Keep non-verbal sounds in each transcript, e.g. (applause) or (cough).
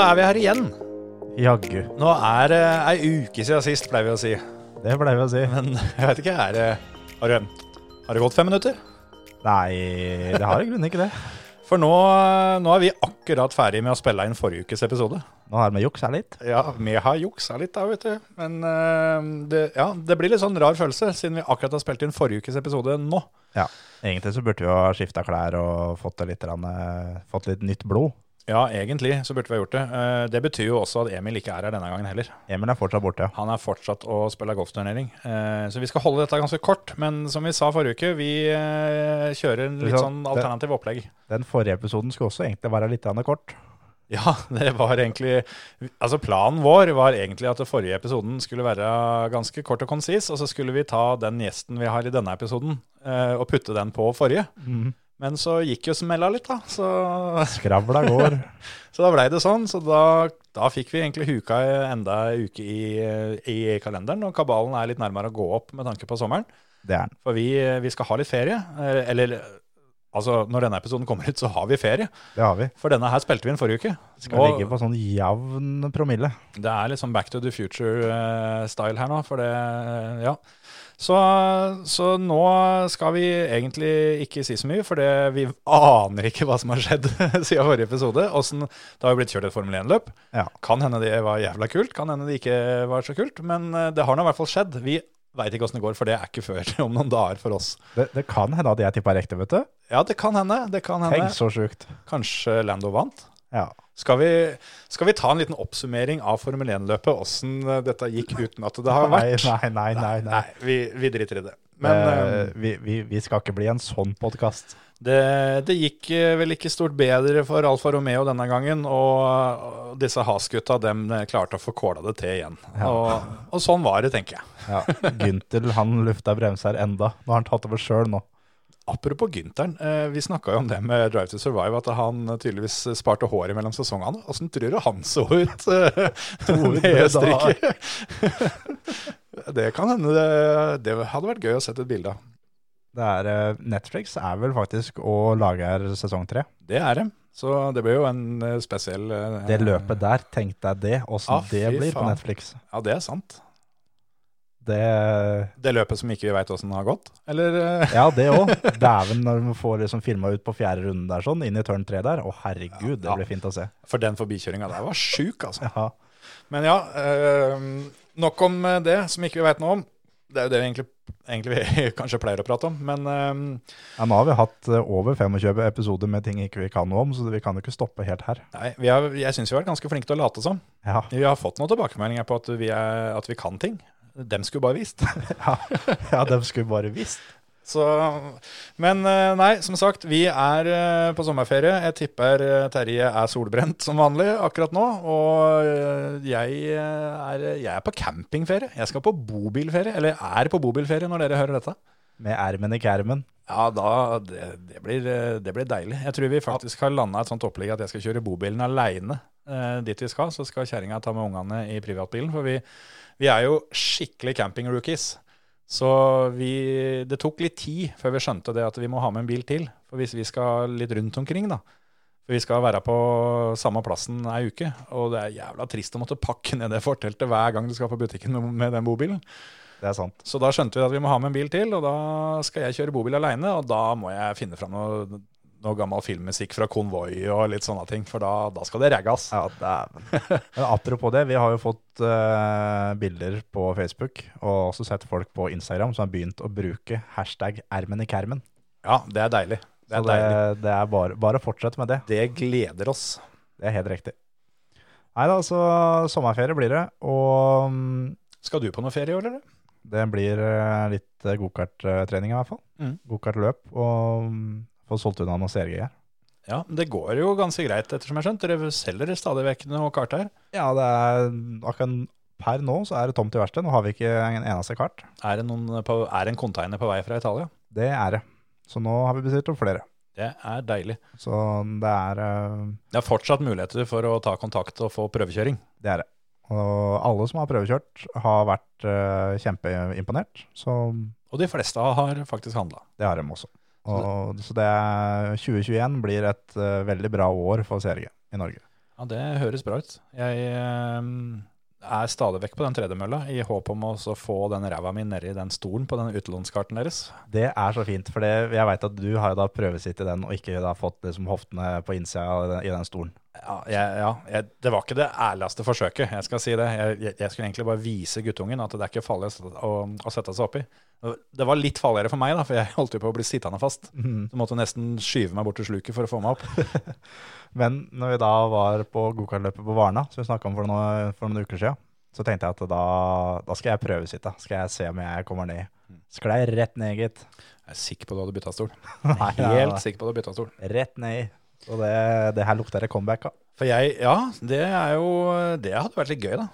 Da er vi her igjen. Jaggu. Nå er det ei uke siden sist, pleier vi å si. Det pleier vi å si. Men (laughs) jeg vet ikke, er det Har det, gått fem minutter? Nei, det har i grunnen ikke det. For nå, nå er vi akkurat ferdig med å spille inn forrige ukes episode. Nå har vi juksa litt. Ja, vi har juksa litt da, vet du. Men eh, det, ja, det blir litt sånn rar følelse, siden vi akkurat har spilt inn forrige ukes episode nå. Ja. Egentlig så burde vi jo ha skifta klær og fått, litt, eh, fått litt nytt blod. Ja, egentlig så burde vi ha gjort det. Eh, Det betyr jo også at Emil ikke er her denne gangen heller. Emil er fortsatt borte. ja. Han er fortsatt å spille golfturnering. Eh, Så vi skal holde dette ganske kort. Men som vi sa forrige uke, vi eh, kjører en litt sånn alternativ opplegg. Den forrige episoden skulle også egentlig være litt kort. Ja, (laughs) det var egentlig Altså planen vår var egentlig at den forrige episoden skulle være ganske kort og konsis, og så skulle vi ta den gjesten vi har i denne episoden, og putte den på forrige. Men så gikk jo smella litt, da. Så, Skravla går. (laughs) så da blei det sånn. Så da, da fikk vi egentlig huka enda ei uke i, i kalenderen, og kabalen er litt nærmere å gå opp med tanke på sommeren. Det er den. For vi, vi skal ha litt ferie. eh, Eller altså, når denne episoden kommer ut, så har vi ferie. Det har vi. For denne her spilte vi inn forrige uke. Skal Og- ligge på sånn jevn promille. Det er litt sånn back to the future-style her nå, for det Ja. Så, så nå skal vi egentlig ikke si så mye, for det, vi aner ikke hva som har skjedd (laughs) siden forrige episode. Hvordan, det har jo blitt kjørt et Formel 1-løp. Ja. Kan hende det var jævla kult, kan hende det ikke var så kult. Men eh, det har nå i hvert fall skjedd. Vi veit ikke åssen det går, for det er ikke før (laughs) om noen dager for oss. Det, det kan hende at jeg tippa riktig, vet du. Ja, det kan hende. Det kan hende. Tenk så sjukt. Kanskje Lando vant? Ja. Skal vi, skal vi ta en liten oppsummering av Formel 1-løpet, åssen eh, dette gikk uten at det har vært? nei, nei, nei. nei. Nei, vi, vi driter i det. Men eh, vi, vi, vi skal ikke bli en sånn podkast. det, det gikk eh, vel ikke stort bedre for Alfa Romeo denne gangen, og, disse Has-gutta dem klarte å få kåla det til igjen. Og, og sånn var det, tenker jeg. Ja. Gyntel han lufta bremser enda. Nå har han tatt over sjøl nå. Apropos Gynteren, eh, vi snakka jo om det med Drive to Survive, at han tydeligvis sparte håret mellom sesongene. Åssen tror du han så ut eh, med da. (laughs) det kan hende det, det hadde vært gøy å sette et bilde av. Det er, eh, Netflix er vel faktisk å lage sesong tre. Det er det. Så det blir jo en eh, spesiell eh, Det løpet der, tenk deg det, åssen Ah, det blir blir på. Netflix. Ja, det er sant. Det, Det løpet som ikke vi veit åssen har gått? Eller (laughs) ja, det òg. Dæven, når vi får liksom filma ut på fjerde runde der, sånn, inn i turn tre der. Å, herregud, det Ja. blir fint å se. For den forbikjøringa der var sjuk, altså. Ja. Men ja, øh, nok om det som ikke vi veit noe om. Det er jo det vi egentlig, egentlig vi (laughs) kanskje pleier å prate om. Men eh, ja, Nå har vi hatt eh, over 25 episoder med ting ikke vi kan noe om, så vi kan jo ikke stoppe helt her. nei, vi har, jeg syns vi har vært ganske flinke til å late som. Ja, Vi har fått noen tilbakemeldinger på at vi, er, at vi kan ting. Dem skulle bare visst. (laughs) ja, (laughs) ja dem skulle bare visst. Så, men eh, nei, som sagt, vi er eh, på sommerferie. Jeg tipper eh, Terje er solbrent som vanlig akkurat nå. Og jeg er, jeg er på campingferie. Jeg skal på bobilferie, eller er på bobilferie når dere hører dette. Med ermen i kermen. Ja, da, det, det, blir, det blir deilig. Jeg tror vi faktisk har landa et sånt opplegg at jeg skal kjøre bobilen aleine dit vi skal. Så skal kjerringa ta med ungene i privatbilen. For vi, vi er jo skikkelig camping-rookies. Så vi, det tok litt tid før vi skjønte det at vi må ha med en bil til. For hvis vi skal litt rundt omkring, da. For vi skal være på samme plassen ei uke. Og det er jævla trist å måtte pakke ned det forteltet hver gang du skal på butikken med, med den bobilen. Det er sant. Så da skjønte vi at vi må ha med en bil til, og da skal jeg kjøre bobil aleine. Og da må jeg finne fram noe, noe gammel filmmusikk fra Konvoi og litt sånne ting, for da, da skal det ragges. Ja, dæven. (laughs) Men Apropos det, vi har jo fått uh, bilder på Facebook, og også sett folk på Instagram som har begynt å bruke hashtag ermen i kermen. Ja, det er deilig. Det Så er det, deilig. det er bare, bare fortsette med det. Det gleder oss. Det er helt riktig. Nei da, så sommerferie blir det, og um, Skal du på noe ferie i år, eller? det blir eh, litt eh, gokarttrening i hvert fall. Mm. Gokartløp, og mm, få solgt unna noen seriegreier. Ja, det går jo ganske greit, ettersom jeg har skjønt. Dere selger stadig vekk noe kart her. Ja, det er akkurat per nå så er det tomt i verkstedet. Nå har vi ikke en eneste kart. Er det, noen på, er det en container på vei fra Italia? Det er det. Så nå har vi bestilt opp flere. Det er deilig. Så det er, uh, Det er fortsatt muligheter for å ta kontakt og få prøvekjøring. det er det. Og alle som har prøvekjørt har vært uh, kjempeimponert, så Og de fleste har faktisk handla. det har de også. Og, så det er 2021 blir et uh, veldig bra år for CRG i Norge. Ja, det høres bra ut. Jeg eh, er stadig vekk på den tredemølla i håp om å få den ræva mi nedi den stolen på den utlånskarten deres. Det er så fint, for jeg veit at du har da prøvesitt i den og ikke da fått liksom hoftene på innsida i den stolen. Ja, jeg, ja jeg, det var ikke det ærligste forsøket, jeg skal si det. Jeg, jeg, skulle egentlig bare vise guttungen at det er ikke farlig å, å, å sette seg oppi. Det var litt farligere for meg, da, for jeg holdt jo på å bli sittende fast. Så måtte nesten skyve meg bort til sluket for å få meg opp. (laughs) Men når vi da var på gokartløpet på Varna, som vi snakka om for noen, for noen uker siden, så tenkte jeg at da, da skal jeg prøvesitte. Skal jeg se om jeg kommer ned. Sklei rett ned, gitt. Jeg er sikker på at du hadde bytta stol. (laughs) Helt sikker på at du hadde bytta stol. Rett ned. Så det, det her lukter det comeback av. For jeg, ja, det er jo Det hadde vært litt gøy, da.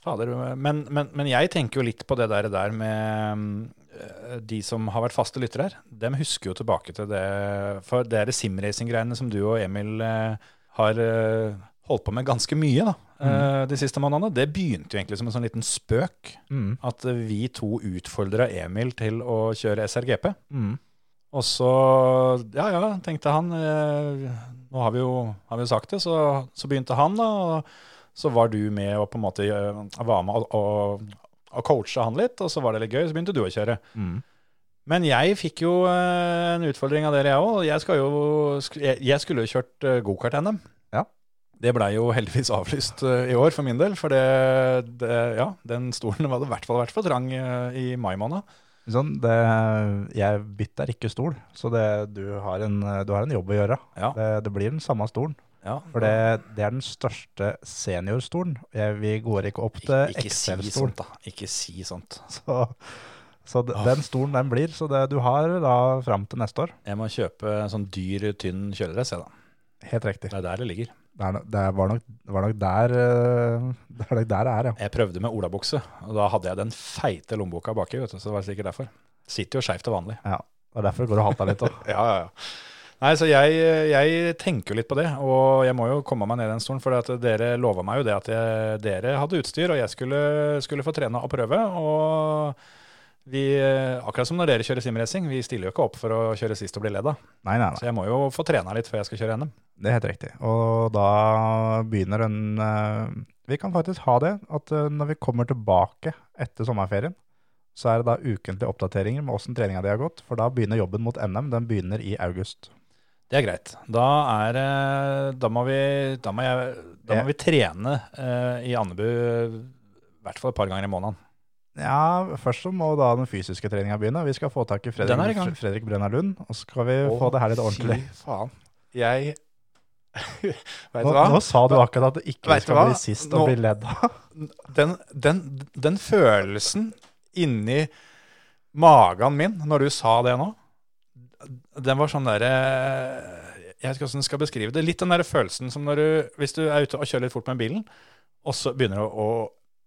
Fader. Men, men, men jeg tenker jo litt på det der, der med eh, de som har vært faste lyttere her. Dem husker jo tilbake til det For det er simracing-greiene som du og Emil eh, har eh, holdt på med ganske mye da, mm. de siste månedene. Det begynte jo egentlig som en sånn liten spøk. Mm. At vi to utfordra Emil til å kjøre SRGP. Mm. Og så, ja ja, tenkte han, eh, nå har vi jo, har vi jo sagt det, så, så begynte han da, og så var du med og på en måte eh, var med og, og, coacha han litt, og så var det litt gøy, så begynte du å kjøre. Mm. Men jeg fikk jo eh, en utfordring av dere, jeg òg. Jeg, jeg, skulle jo kjørt gokart-NM. Ja. Det blei jo heldigvis avlyst i år for min del, for det, det, ja, den stolen var det i hvert fall vært for trang i mai måned. Sånn, det, jeg bytter ikke stol, så det, du, har en, du har en jobb å gjøre. Ja. Det, det blir den samme stolen. Ja, For det, det er den største seniorstolen. Jeg, vi går ikke opp til si XL-stol. sånt, da. Ikke si sånt. (laughs) Så, så d- den stolen den blir. Så det, du har da fram til neste år. Jeg må kjøpe en sånn dyr, tynn kjøledress, jeg, da. Helt riktig. Det er der det ligger. Det, er, det var, nok, var nok der eh, (laughs) det er nok der det er, ja. Jeg prøvde med olabukse, og da hadde jeg den feite lommeboka baki, vet du, så det var sikkert derfor. Sitter jo skeivt til vanlig. ja. Det er derfor det går og hater litt òg. (laughs) Ja, ja, ja. Nei, så jeg, jeg tenker jo litt på det, og jeg må jo komme meg ned i den stolen, for dere lova meg jo det at jeg, dere hadde utstyr, og jeg skulle, skulle få trene og prøve, og vi, akkurat som når dere kjører simracing, vi stiller jo ikke opp for å kjøre sist og bli ledd av. Nei, nei, nei. Så jeg må jo få trena litt før jeg skal kjøre NM. Det er helt riktig. Og da begynner den eh, Vi kan faktisk ha det at eh, når vi kommer tilbake etter sommerferien, så er det da ukentlige oppdateringer med åssen treninga di har gått. For da begynner jobben mot NM. Den begynner i august. Det er greit. Da, er, eh, da, må, vi, da, må, jeg, da må vi trene eh, i Andebu i hvert fall et par ganger i måneden. Ja, først så må da den fysiske treninga begynne. Vi skal få tak i er i. Fredrik, Fredrik Brenna Lund, og så skal vi få det her litt ordentlig. Fy faen. Jeg (laughs) Vet Nå, du hva? nå sa du akkurat at det ikke Vet skal bli sist Nå- og bli ledd av. (laughs) Den, den, den følelsen inni magen min når du sa det nå, den var sånn derre Jeg vet ikke hvordan jeg skal beskrive det. Litt den der følelsen som når du Hvis du er ute og kjører litt fort med bilen, og så begynner du å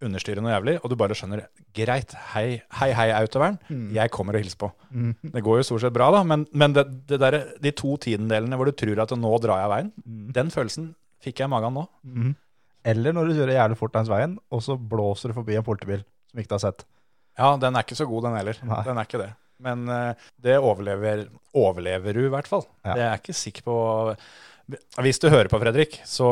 understyre noe jævlig, og du bare skjønner Greit, hei, hei, hei autovern. Jeg kommer og hilser på. Mm. Det går jo stort sett bra, da, men, men det, det der, de to tidendelene hvor du tror at nå drar jeg veien, den følelsen fikk jeg i magen nå. Mhm. Eller når du kjører jævlig fort langs veien, og så blåser du forbi en politibil som ikke du har sett. Ja, den er ikke så god, den heller. Nei. Den er ikke det. Men uh, det overlever, overlever du, i hvert fall. Ja. Det er jeg ikke sikker på Hvis du hører på, Fredrik, så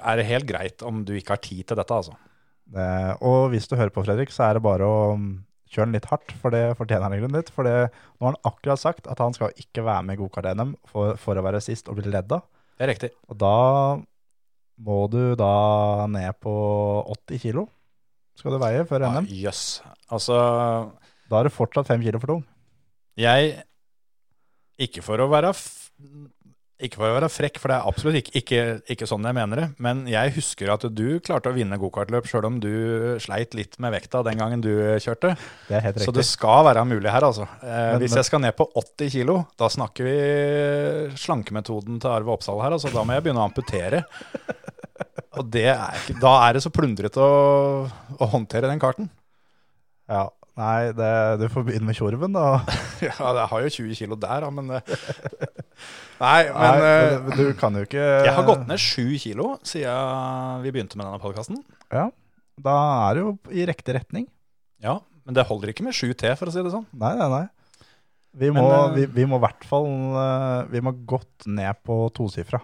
er det helt greit om du ikke har tid til dette, altså. Det, og hvis du hører på, Fredrik, så er det bare å mm, kjøre den litt hardt, for det fortjener han i grunnen litt. For det, nå har han akkurat sagt at han skal ikke være med i gokart-NM for, for å være sist og bli ledd av. Det er riktig. Og da må du da ned på 80 kilo, skal du veie før NM. Jøss. Altså, Da er du fortsatt fem kilo for tung. jeg Ikke for å være Ikke for å være frekk, for det er absolutt ikke, ikke, ikke sånn jeg mener det. Men jeg husker at du klarte å vinne gokartløp sjøl om du sleit litt med vekta den gangen du kjørte. Det er helt riktig. Så det skal være mulig her, altså. Eh, Men- hvis jeg skal ned på 80 kilo, da snakker vi slankemetoden til Arve Oppsal her. Altså, da må jeg begynne å amputere. Og det er ikke, da er det så plundrete å, å håndtere den karten. Ja, nei, det, du får begynne med tjorven, da. (laughs) Ja, jeg har jo 20 kilo der, da, men eh, Nei, men Nei, eh, men du kan jo ikke jeg har gått ned sju kilo siden vi begynte med denne podkasten. Ja, da er det jo i riktig retning. Ja, men det holder ikke med 7 T, for å si det sånn. Nei, nei, nei. Vi må, eh, vi, vi må i hvert fall eh, Vi må godt ned på tosifra.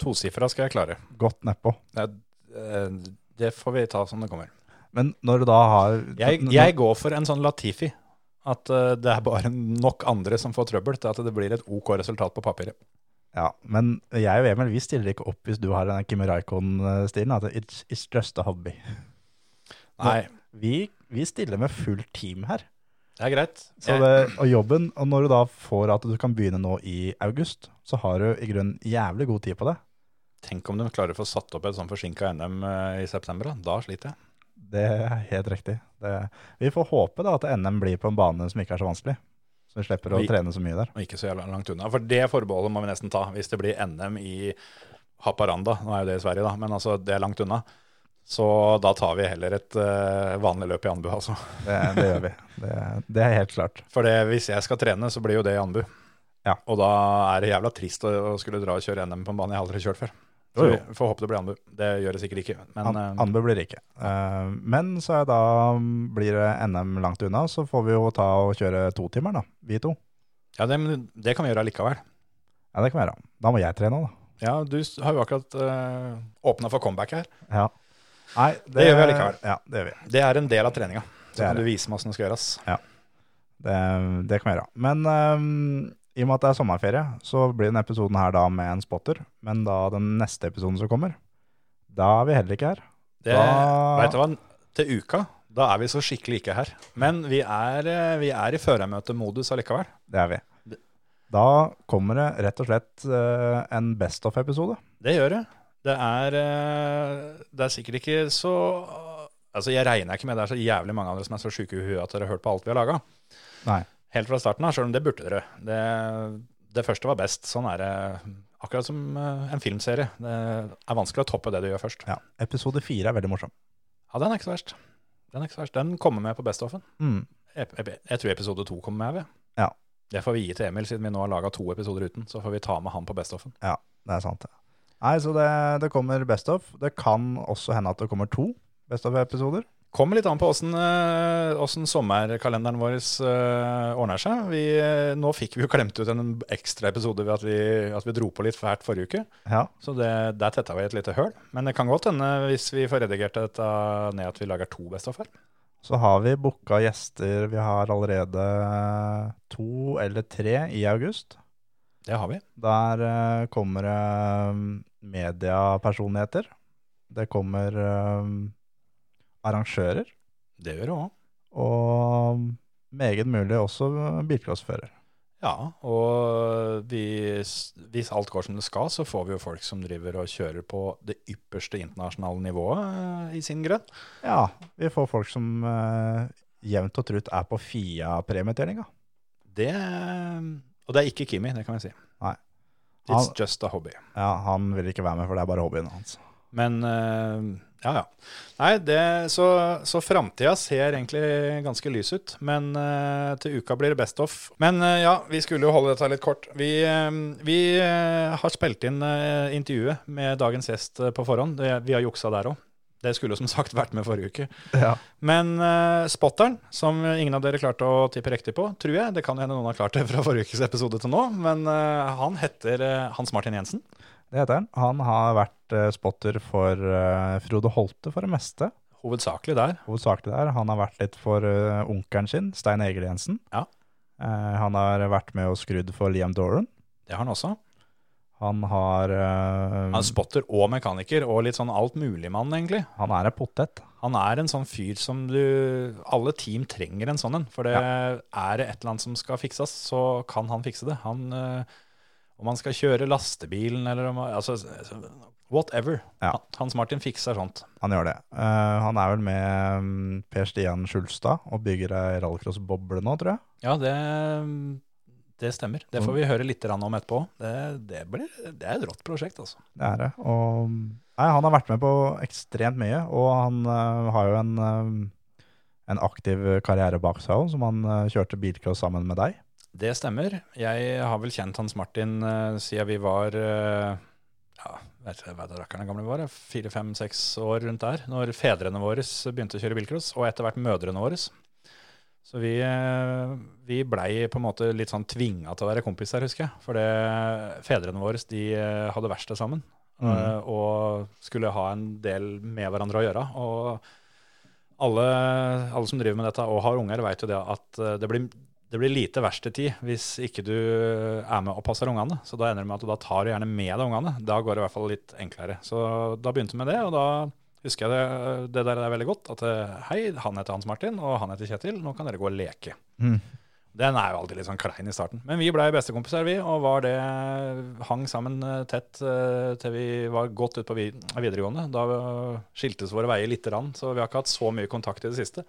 Tosifra skal jeg klare. Godt nedpå. Det, eh, det får vi ta som det kommer. Men når du da har Jeg, jeg går for en sånn Latifi. At eh, det er bare nok andre som får trøbbel til at det blir et OK resultat på papiret. Ja, men jeg og Emil vi stiller ikke opp hvis du har den Kimi Raikon-stilen. At it's, it's just a hobby. (laughs) Nei, Vi, vi stiller med fullt team her. det er greit. Så det, og jobben, og når du da får at du kan begynne nå i august, så har du i grunnen jævlig god tid på det. Tenk om de klarer å få satt opp et sånn forsinka NM eh, i september. Da, da sliter jeg. Det er helt riktig. Det, vi får håpe da at NM blir på en bane som ikke er så vanskelig. Så vi slipper å Vi- trene så mye der. Og ikke så langt unna. For det forbeholdet må vi nesten ta hvis det blir NM i Haparanda. Nå er jo det i Sverige, da, men altså det er langt unna. Så da tar vi heller et uh, vanlig løp i Anbu, altså. Det, det gjør vi. Det, det er helt klart. For det, hvis jeg skal trene, så blir jo det i Anbu. Ja. Og da er det jævla trist å, å skulle dra og kjøre NM på en bane jeg aldri har kjørt før. Så vi får håpe det blir Anbu. Det gjør det sikkert ikke. Men An, eh, Anbu blir det ikke. Uh, men så da blir det NM langt unna, så får vi jo ta og kjøre to timer, da. Vi to. ja, det, men det kan vi gjøre allikevel. Ja, det kan vi gjøre. Da må jeg trene òg, da. Ja, du har jo akkurat uh, åpna for comeback her. Ja. Nei, Det gjør vi allikevel. Ja, det gjør vi. Det er en del av treninga. Så kan det. du vise meg åssen det skal gjøres. Det, det kan vi gjøre. Men ehm, i og med at det er sommerferie, så blir denne episoden her da med en spotter. Men da den neste episoden som kommer, da er vi heller ikke her. Det, Da- vet du hva, til uka, da er vi så skikkelig ikke her. Men vi er, eh, vi er i førermøtemodus allikevel. Det er vi. Da kommer det rett og slett eh, en Best of-episode. Det gjør det. Det er, eh, det er sikkert ikke så Altså, jeg regner ikke med det er så jævlig mange av dere som er så sjuke i huet at dere har hørt på alt vi har laga. Helt fra starten av, sjøl om det burde dere. Det, det første var best. Sånn er det. Akkurat som eh, en filmserie. Det er vanskelig å toppe det du gjør først. Ja. Episode fire er veldig morsom. Ja, den er ikke så verst. Den er ikke så verst. Den kommer med på Best-offen. Mm. Jeg, jeg, jeg tror episode to kommer med. ved. Ja. Det får vi gi til Emil, siden vi nå har laga to episoder uten. Så får vi ta med han på Best-offen. Ja, det er sant. det. Nei, så det, det kommer Best-off. Det kan også hende at det kommer to Best of-episoder. Kommer litt an på åssen eh, sommerkalenderen vår eh, ordner seg. Vi, eh, nå fikk vi jo klemt ut en ekstra episode ved at vi, at vi dro på litt fælt forrige uke. Ja. Så det, der tetta vi et lite høl. Men det kan godt hende, hvis vi får redigert dette ned, at vi lager to Best of her. Så har vi booka gjester. Vi har allerede to eller tre i august. Det har vi. Der kommer det mediepersonligheter. Det kommer arrangører. Det gjør det òg. Og meget mulig også bilcrossfører. Ja, og hvis, hvis alt går som det skal, så får vi jo folk som driver og kjører på det ypperste internasjonale nivået eh, i sin grønn. Ja, vi får folk som uh, jevnt og trutt er på FIA-premieutdelinga. Det Og det er ikke Kimi, det kan vi si. Nei. It's Han- just a hobby. Ja, han vil ikke være med, for det er bare hobbyen hans. Men eh, ja, ja. Nei, det, så, så framtida ser egentlig ganske lys ut. Men eh, til uka blir det best off. Men eh, ja, vi skulle jo holde dette litt kort. Vi, vi har spilt inn intervjuet med dagens gjest på forhånd. Vi har juksa der òg. Det skulle som sagt vært med forrige uke. Ja. Men uh, spotteren, som ingen av dere klarte å tippe riktig på, tror jeg Det kan hende noen har klart det fra forrige ukes episode til nå. Men uh, han heter uh, Hans Martin Jensen. Det heter han. Han har vært eh, spotter for eh, Frode Holte for det meste. Hovedsakelig der. Hovedsakelig der. Han har vært litt for eh, onkelen sin, Stein Egil Jensen. Ja. Han har vært med og skrudd for Liam Doran. Det har han også. Han har uh, Han er spotter og mekaniker, og litt sånn altmuligmann, egentlig. Han er en potet. Han er en sånn fyr som du Alle team trenger en sånn en. For det er det et eller annet som skal fikses, så kan han fikse det. Han, eh, om han skal kjøre lastebilen eller om altså, Whatever. Ja. Hans Martin fikser sånt. Han gjør det. Uh, han er vel med mm, Per Stian Skjulstad og bygger ei rallycross-boble nå, tror jeg. Ja, det, det stemmer. Det får vi høre litt om etterpå. Det, det, blir, det er et rått prosjekt, altså. Det er det. Og nei, han har vært med på ekstremt mye, og han uh, har jo en, uh, en aktiv karriere bak seg òg, som han kjørte bilcross sammen med deg. Det stemmer. Jeg har vel kjent Hans Martin uh, siden vi var uh, ja, vet ikke hva rakkerne gamle vi var, fire, fem, seks år rundt der, når fedrene våre begynte å kjøre bilcross, og etter hvert mødrene våre. Så vi, vi blei på en måte litt sånn tvinga til å være kompiser, husker jeg. For det, fedrene våre de hadde verksted sammen Mm. og skulle ha en del med hverandre å gjøre. Og alle, alle som driver med dette og har unger, vet jo det at det blir det blir lite verkstedtid hvis ikke du er med og passer ungene. Så da ender det med at du da tar du gjerne med deg ungene. Da går det i hvert fall litt enklere. Så da begynte vi med det, og da husker jeg det, det der er veldig godt. At eh, hei, han heter Hans Martin, og han heter Kjetil. Nå kan dere gå og leke. Mm. Den er jo alltid litt sånn klein i starten. Men vi blei bestekompiser, vi, og var det hang sammen eh, tett eh, til vi var godt ute på videregående. Da skiltes våre veier lite grann, så vi har ikke hatt så mye kontakt i det siste.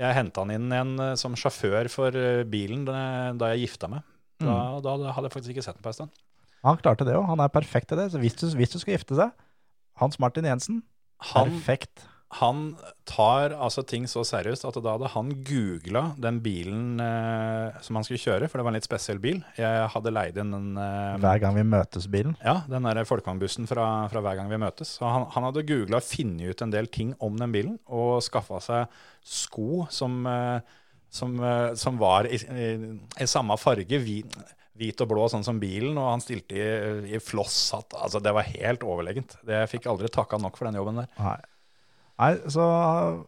Jeg henta han inn igjen eh, som sjåfør for eh, bilen da da jeg gifta meg. Da, da hadde jeg faktisk ikke sett ham på en stund. Han klarte det òg. Han er perfekt til det. Så hvis du, hvis du skal gifte seg Hans Martin Jensen, Han, perfekt. Han tar altså ting så seriøst at da hadde han googla den bilen eh, som han skulle kjøre, for det var en litt spesiell bil. Jeg hadde leid inn den eh, Hver gang vi møtes-bilen. Ja, den der folkevognbussen fra, fra hver gang vi møtes. Så han, han hadde googla og funnet ut en del ting om den bilen, og skaffa seg sko som, eh, som, eh, som var i, i, i samme farge, hvit, hvit og blå, sånn som bilen, og han stilte i, i flosshatt. Altså, det var helt overlegent. Det, jeg fikk aldri takka nok for den jobben der. Nei. Nei, så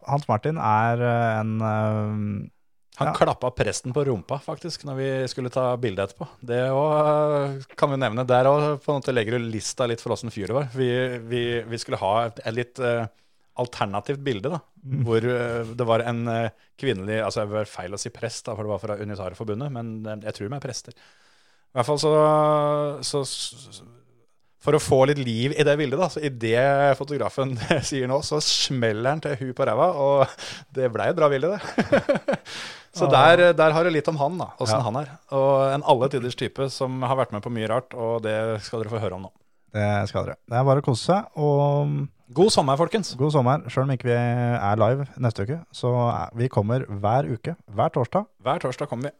Hans Martin er eh, en eh, Han Ja. klappa presten på rumpa, faktisk, når vi skulle ta bilde etterpå. Det òg kan vi nevne. Der òg legger du lista litt for åssen fyr det var. Vi, vi, vi skulle ha et, litt uh, alternativt bilde, da. Hvor uh, det var en uh, kvinnelig Altså, det var feil å si prest, da, for det var fra Unitarforbundet, men eh, jeg tror de er prester. I hvert fall så, så, s- For å få litt liv i det bildet, da, så idet fotografen (laughs) sier nå, så smeller han til hu på ræva, og det blei et bra bilde, det. (laughs) så der, der har du litt om han, da, åssen Ja. han er. Og en alle tiders type som har vært med på mye rart, og det skal dere få høre om nå. Det skal dere. Det er bare å kose seg. Og God sommer, folkens. god sommer. Sjøl om ikke vi er live neste uke, så vi kommer hver uke. Hver torsdag. Hver torsdag kommer vi.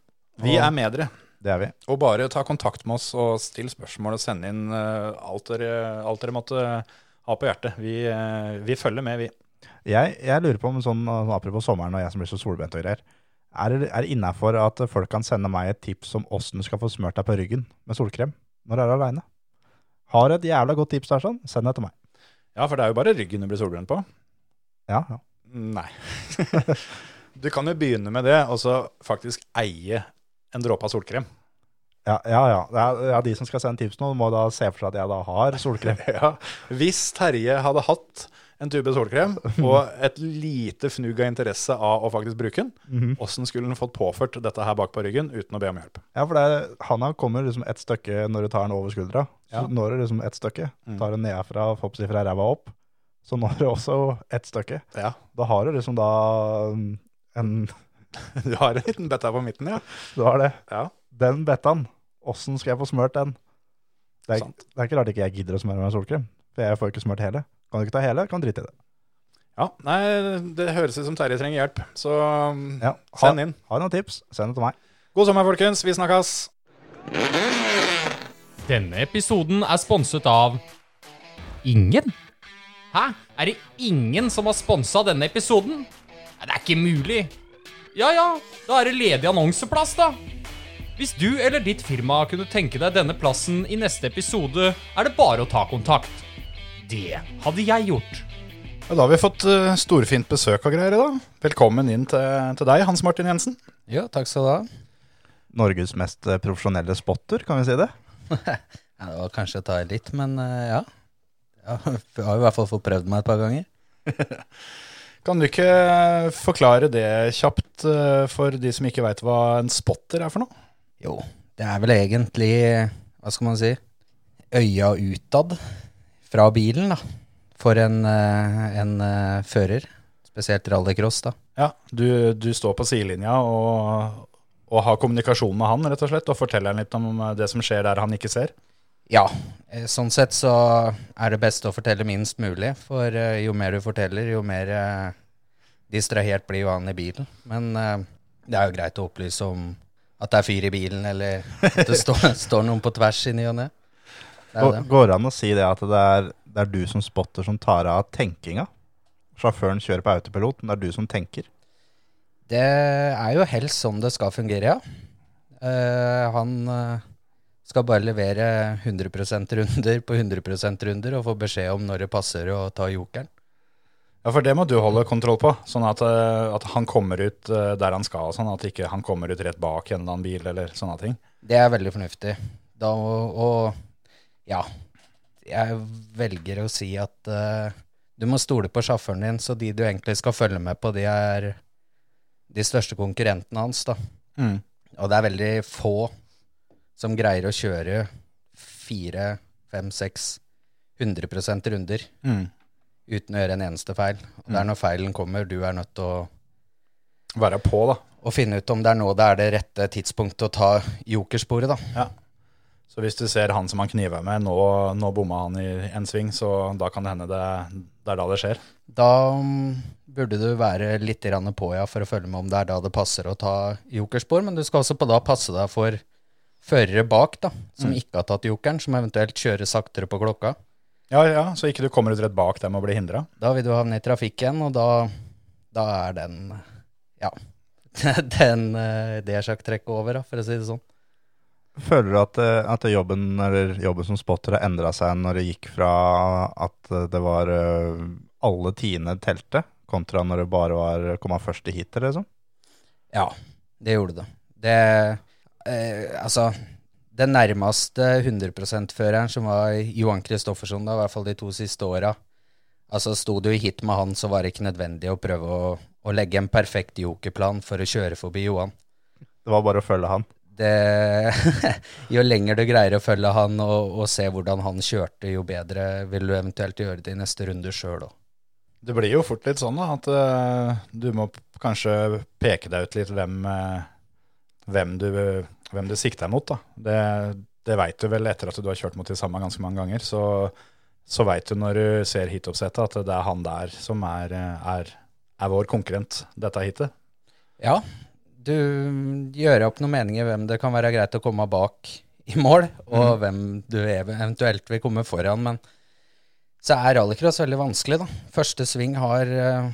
Vi er med dere. Det er vi. Og bare ta kontakt med oss og still spørsmål og send inn eh, alt, dere, alt dere måtte ha på hjertet. Vi, eh, vi følger med, vi. Jeg, jeg lurer på om sånn, apropos sommeren og jeg som blir så solbrent og greier. Er det, innafor at folk kan sende meg et tips om åssen du skal få smurt deg på ryggen med solkrem når du er aleine? Har du et jævla godt tips der, sånn, send det til meg. Ja, for det er jo bare ryggen du blir solbrent på. Ja, ja. Nei. (laughs) du kan jo begynne med det, og så faktisk eie en dråpe av solkrem. Ja, ja, ja. Det ja. De som skal sende tips nå, må da se for seg at jeg da har solkrem. (laughs) Ja. Hvis Terje hadde hatt en tube solkrem (laughs) og et lite fnugg av interesse av å faktisk bruke den, åssen mm -hmm. skulle han fått påført dette her bak på ryggen uten å be om hjelp? Ja, for er, handa kommer liksom ett stykke når du tar den over skuldra. Så Ja. når du liksom ett stykke, Mm. tar den nedfra, forhåpentligvis fra ræva opp, så når du også ett stykke. Ja. Da har du liksom da mm, en (laughs) Du har en liten betta på midten, ja. Du har det. Ja. Den bettaen, åssen skal jeg få smørt den? Det er, det er ikke rart ikke jeg gidder å smøre meg solkrem, for jeg får ikke smørt hele. Kan du ikke ta hele, kan drite i det. Ja, nei, det høres ut som Terje trenger hjelp, så um, Ja, ha, send inn. Har du noen tips, send det til meg. God sommer, folkens. Vi snakkes. Denne episoden er sponset av Ingen? Hæ? Er det ingen som har sponsa denne episoden? Det er ikke mulig. Ja ja, da er det ledig annonseplass, da. Hvis du eller ditt firma kunne tenke deg denne plassen i neste episode, er det bare å ta kontakt. Det hadde jeg gjort. Ja, da har vi fått uh, storfint besøk og greier i dag. Velkommen inn til, til deg, Hans Martin Jensen. Ja, takk skal du ha. Norges mest eh, profesjonelle spotter, kan vi si det? (laughs) Ja, det var kanskje å ta i litt, men eh, ja. ja. Jeg har i hvert fall fått prøvd meg et par ganger. (laughs) Kan du ikke forklare det kjapt uh, for de som ikke veit hva en spotter er for noe? Jo, det er vel egentlig hva skal man si, øya utad fra bilen, da. For en, eh, en eh, fører. Spesielt rallycross, da. Ja, du, du står på sidelinja og, og har kommunikasjon med han, rett og slett, og forteller han litt om eh, det som skjer der han ikke ser. Ja, eh, sånn sett så er det best å fortelle minst mulig. For eh, jo mer du forteller, jo mer eh, distrahert blir jo han i bilen. Men det er jo greit å opplyse om at det er fyr i bilen, eller at det står, (laughs) står noen på tvers i ny og ne. Går, det. an å si det at det er, det er du som spotter som tar av tenkinga? Sjåføren kjører på autopilot, men det er du som tenker. Det er jo helst sånn det skal fungere, ja. Uh, han eh, skal bare levere 100% runder på 100% runder og få beskjed om når det passer å ta jokeren. Ja, for det må du holde kontroll på, sånn at, eh, at han kommer ut eh, der han skal, sånn at ikke han kommer ut rett bak en eller annen bil eller sånne ting. Det er veldig fornuftig. Da, og, og ja, jeg velger å si at uh, du må stole på sjåføren din, så de du egentlig skal følge med på, de er de største konkurrentene hans. da. Mm. Og det er veldig få som greier å kjøre fire, fem, seks, 100 runder Mm. uten å gjøre en eneste feil. Og det er når feilen kommer, du er nødt til å, Være på, da. Og finne ut om det er nå det er det rette tidspunktet å ta jokersporet, da. Ja. Så hvis du ser han som han kniver med, nå, nå bomma han i en sving, så da kan det hende det, det er da det skjer. Da mm, burde du være litt på ja, for å følge med om det er da det passer å ta jokerspor, men du skal også på da passe deg for førere bak da, som ikke har tatt jokeren, som eventuelt kjører saktere på klokka. Ja, ja, så ikke du kommer ut rett bak dem og blir hindra. Da vil du havne i trafikken, og da, da er den, ja, (laughs) den, eh, det sjakktrekket over, da, for å si det sånn. Føler du at, eh, at jobben, eller jobben som spotter har endra seg når det gikk fra at eh, det var alle tiende telte, kontra når det bare var komma først i heatet, liksom? Ja, det gjorde det. Det, eh, altså, den nærmeste 100%-føreren som var Johan Kristoffersson, da, i hvert fall de to siste åra, altså sto du i hit med han, så var det ikke nødvendig å prøve å, å legge en perfekt jokerplan for å kjøre forbi Johan. Det var bare å følge han. Det, (laughs) jo lenger du greier å følge han og, og se hvordan han kjørte, jo bedre vil du eventuelt gjøre det i neste runde sjøl òg. Det blir jo fort litt sånn da, at eh, du må kanskje peke deg ut litt hvem, eh, hvem, du, hvem du sikter mot. Da. Det, det veit du vel etter at du har kjørt mot de samme ganske mange ganger. Så, så veit du når du ser hitoppsettet at det er han der som er, er, er vår konkurrent dette hitet. Ja, du gjør opp noen meninger hvem det kan være greit å komme bak i mål, og hvem du eventuelt vil komme foran. Men så er rallycross veldig vanskelig, da. Første sving har eh,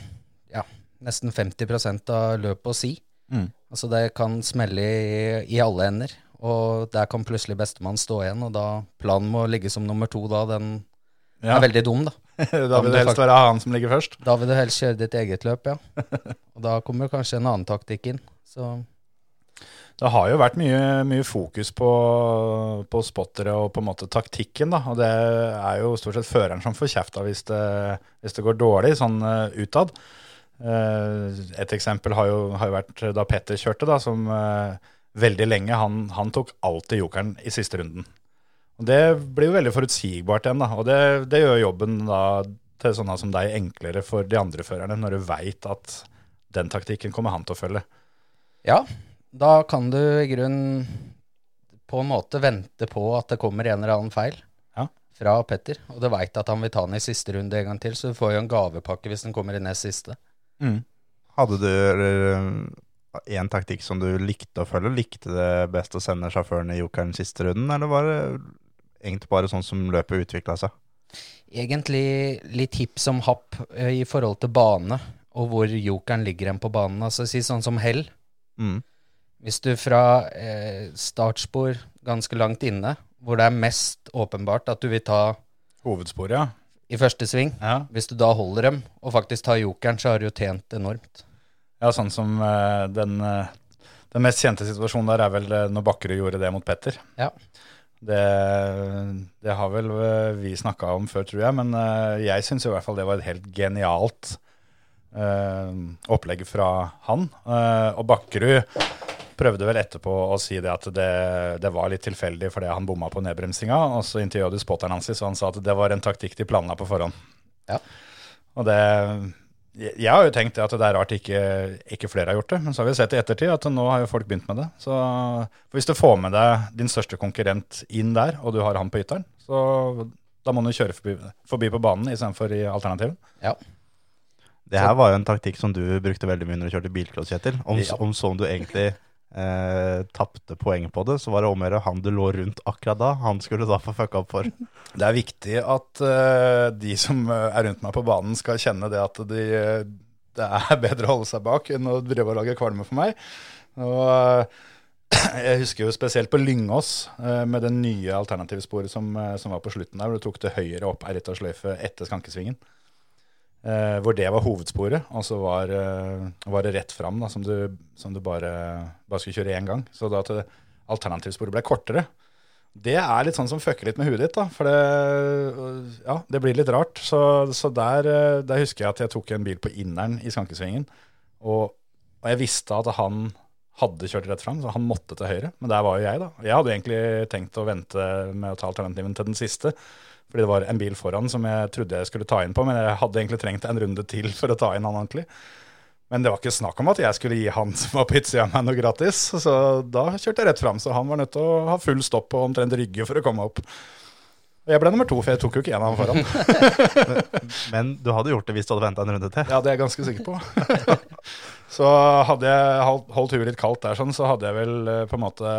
ja, nesten 50 av løpet å si. Mm. Altså det kan smelle i, i alle ender, og der kan plutselig bestemann stå igjen, og da planen må ligge som nummer to da, den Ja, er veldig dum, da. (laughs) da vil det helst være han som ligger først. Da vil du helst kjøre ditt eget løp, ja. (laughs) Og da kommer kanskje en annen taktikk inn. Så Det har jo vært mye, mye fokus på, på spottere og på en måte taktikken, da. Og det er jo stort sett føreren som får kjefta hvis, det- hvis det går dårlig, sånn eh, utad. Eh, et eksempel har jo, har jo vært da Petter kjørte, da, som eh, veldig lenge han, han tok alltid jokeren i siste runden. Og Det blir jo veldig forutsigbart igjen, da. Og det, det gjør jobben da til sånne som deg enklere for de andre førerne, når du veit at den taktikken kommer han til å følge. Ja, da kan du i grunnen på en måte vente på at det kommer en eller annen feil Ja. fra Petter. Og du veit at han vil ta den i siste runde en gang til, så du får jo en gavepakke hvis den kommer i nest siste. Hadde du én taktikk som du likte å følge? Likte det best å sende sjåføren i jokeren siste runden, eller var det egentlig bare sånn som løpet utvikla seg? Egentlig litt hipp som happ eh, i forhold til bane, og hvor jokeren ligger hen på banen. Altså si sånn som hell. Mm. Hvis du fra eh, startspor ganske langt inne, hvor det er mest åpenbart at du vil ta Hovedsporet, ja. I første sving, ja. hvis du da holder dem og faktisk tar jokeren, så har du jo tjent enormt. Ja, sånn som uh, den, uh, den mest kjente situasjonen der er vel eh, når Bakkerud gjorde det mot Petter. Ja. Det, det har vel uh, vi snakka om før, tror jeg, men jeg syns i hvert fall det var et helt genialt opplegg fra han. Og Bakkerud prøvde vel etterpå å si det at det, det var litt tilfeldig fordi han bomma på nedbremsinga. Og så intervjuet du spotteren hans, og han sa at det var en taktikk de planla på forhånd. Ja. Og det jeg, har jo tenkt at det er rart ikke, ikke flere har gjort det, men så har vi sett i ettertid at nå har jo folk begynt med det. Så for hvis du får med deg din største konkurrent inn der, og du har han på ytteren, så da må du kjøre forbi, forbi på banen istedenfor i alternativen. Ja. Det her var jo en taktikk som du brukte veldig mye når du kjørte bilcross, Kjetil. Om, Ja. om sånn du egentlig eh, tapte poeng på det, så var det om å gjøre han du lå rundt akkurat da. Han skulle da få fucka opp for. (laughs) Det er viktig at eh, de som eh, er rundt meg på banen, skal kjenne det at de, eh, det er bedre å holde seg bak enn å drive og lage kvalme for meg. Og eh, (clears throat) jeg husker jo spesielt på Lyngås, med det nye alternativsporet som, som var på slutten der, hvor du tok til høyre opp Erita sløyfe etter skankesvingen. Eh, hvor det var hovedsporet, og så var, eh, var det rett fram, da, som du, som du bare, bare skulle kjøre én gang. Så da at alternativsporet ble kortere. Det er litt sånn som fucker litt med huet ditt, da. For det, ja, det blir litt rart. Så, så der, eh, der husker jeg at jeg tok en bil på inneren i skankesvingen. Og, og jeg visste at han hadde kjørt rett fram, så han måtte til høyre. Men der var jo jeg, da. Jeg hadde egentlig tenkt å vente med å ta alternativen til den siste. Fordi det var en bil foran som jeg trodde jeg skulle ta inn på, men jeg hadde egentlig trengt en runde til (laughs) for å ta inn han ordentlig. Men det var ikke snakk om at jeg skulle gi han (laughs) som var på utsida meg noe gratis. Så da kjørte jeg rett fram, så han var nødt til å ha full stopp og omtrent rygge for å komme opp. Og jeg ble nummer to, for jeg tok jo ikke en av dem foran. (laughs) Men du hadde gjort det hvis du hadde venta en runde til. Ja, det er jeg ganske sikker på. så hadde jeg holdt, holdt huet litt kaldt der, sånn, så hadde jeg vel eh, på en måte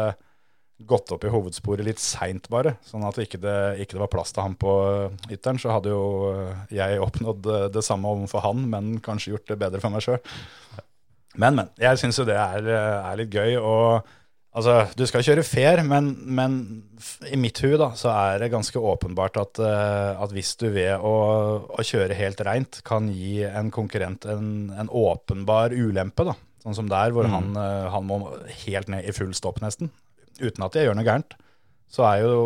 gått opp i hovedsporet litt seint, bare. Sånn at ikke det ikke det var plass til han på ytteren. Så hadde jo eh, jeg oppnådd eh, det samme overfor han, men kanskje gjort det bedre for meg sjøl. Men, men. Jeg syns jo det er, eh, er litt gøy. Og altså, du skal kjøre fair, men, men i mitt hue da, så er det ganske åpenbart at, eh, at hvis du ved å, å kjøre helt reint kan gi en konkurrent en, en åpenbar ulempe, da. Sånn som der, hvor han, eh, han må helt ned i full stopp nesten, uten at jeg gjør noe gærent, så er jo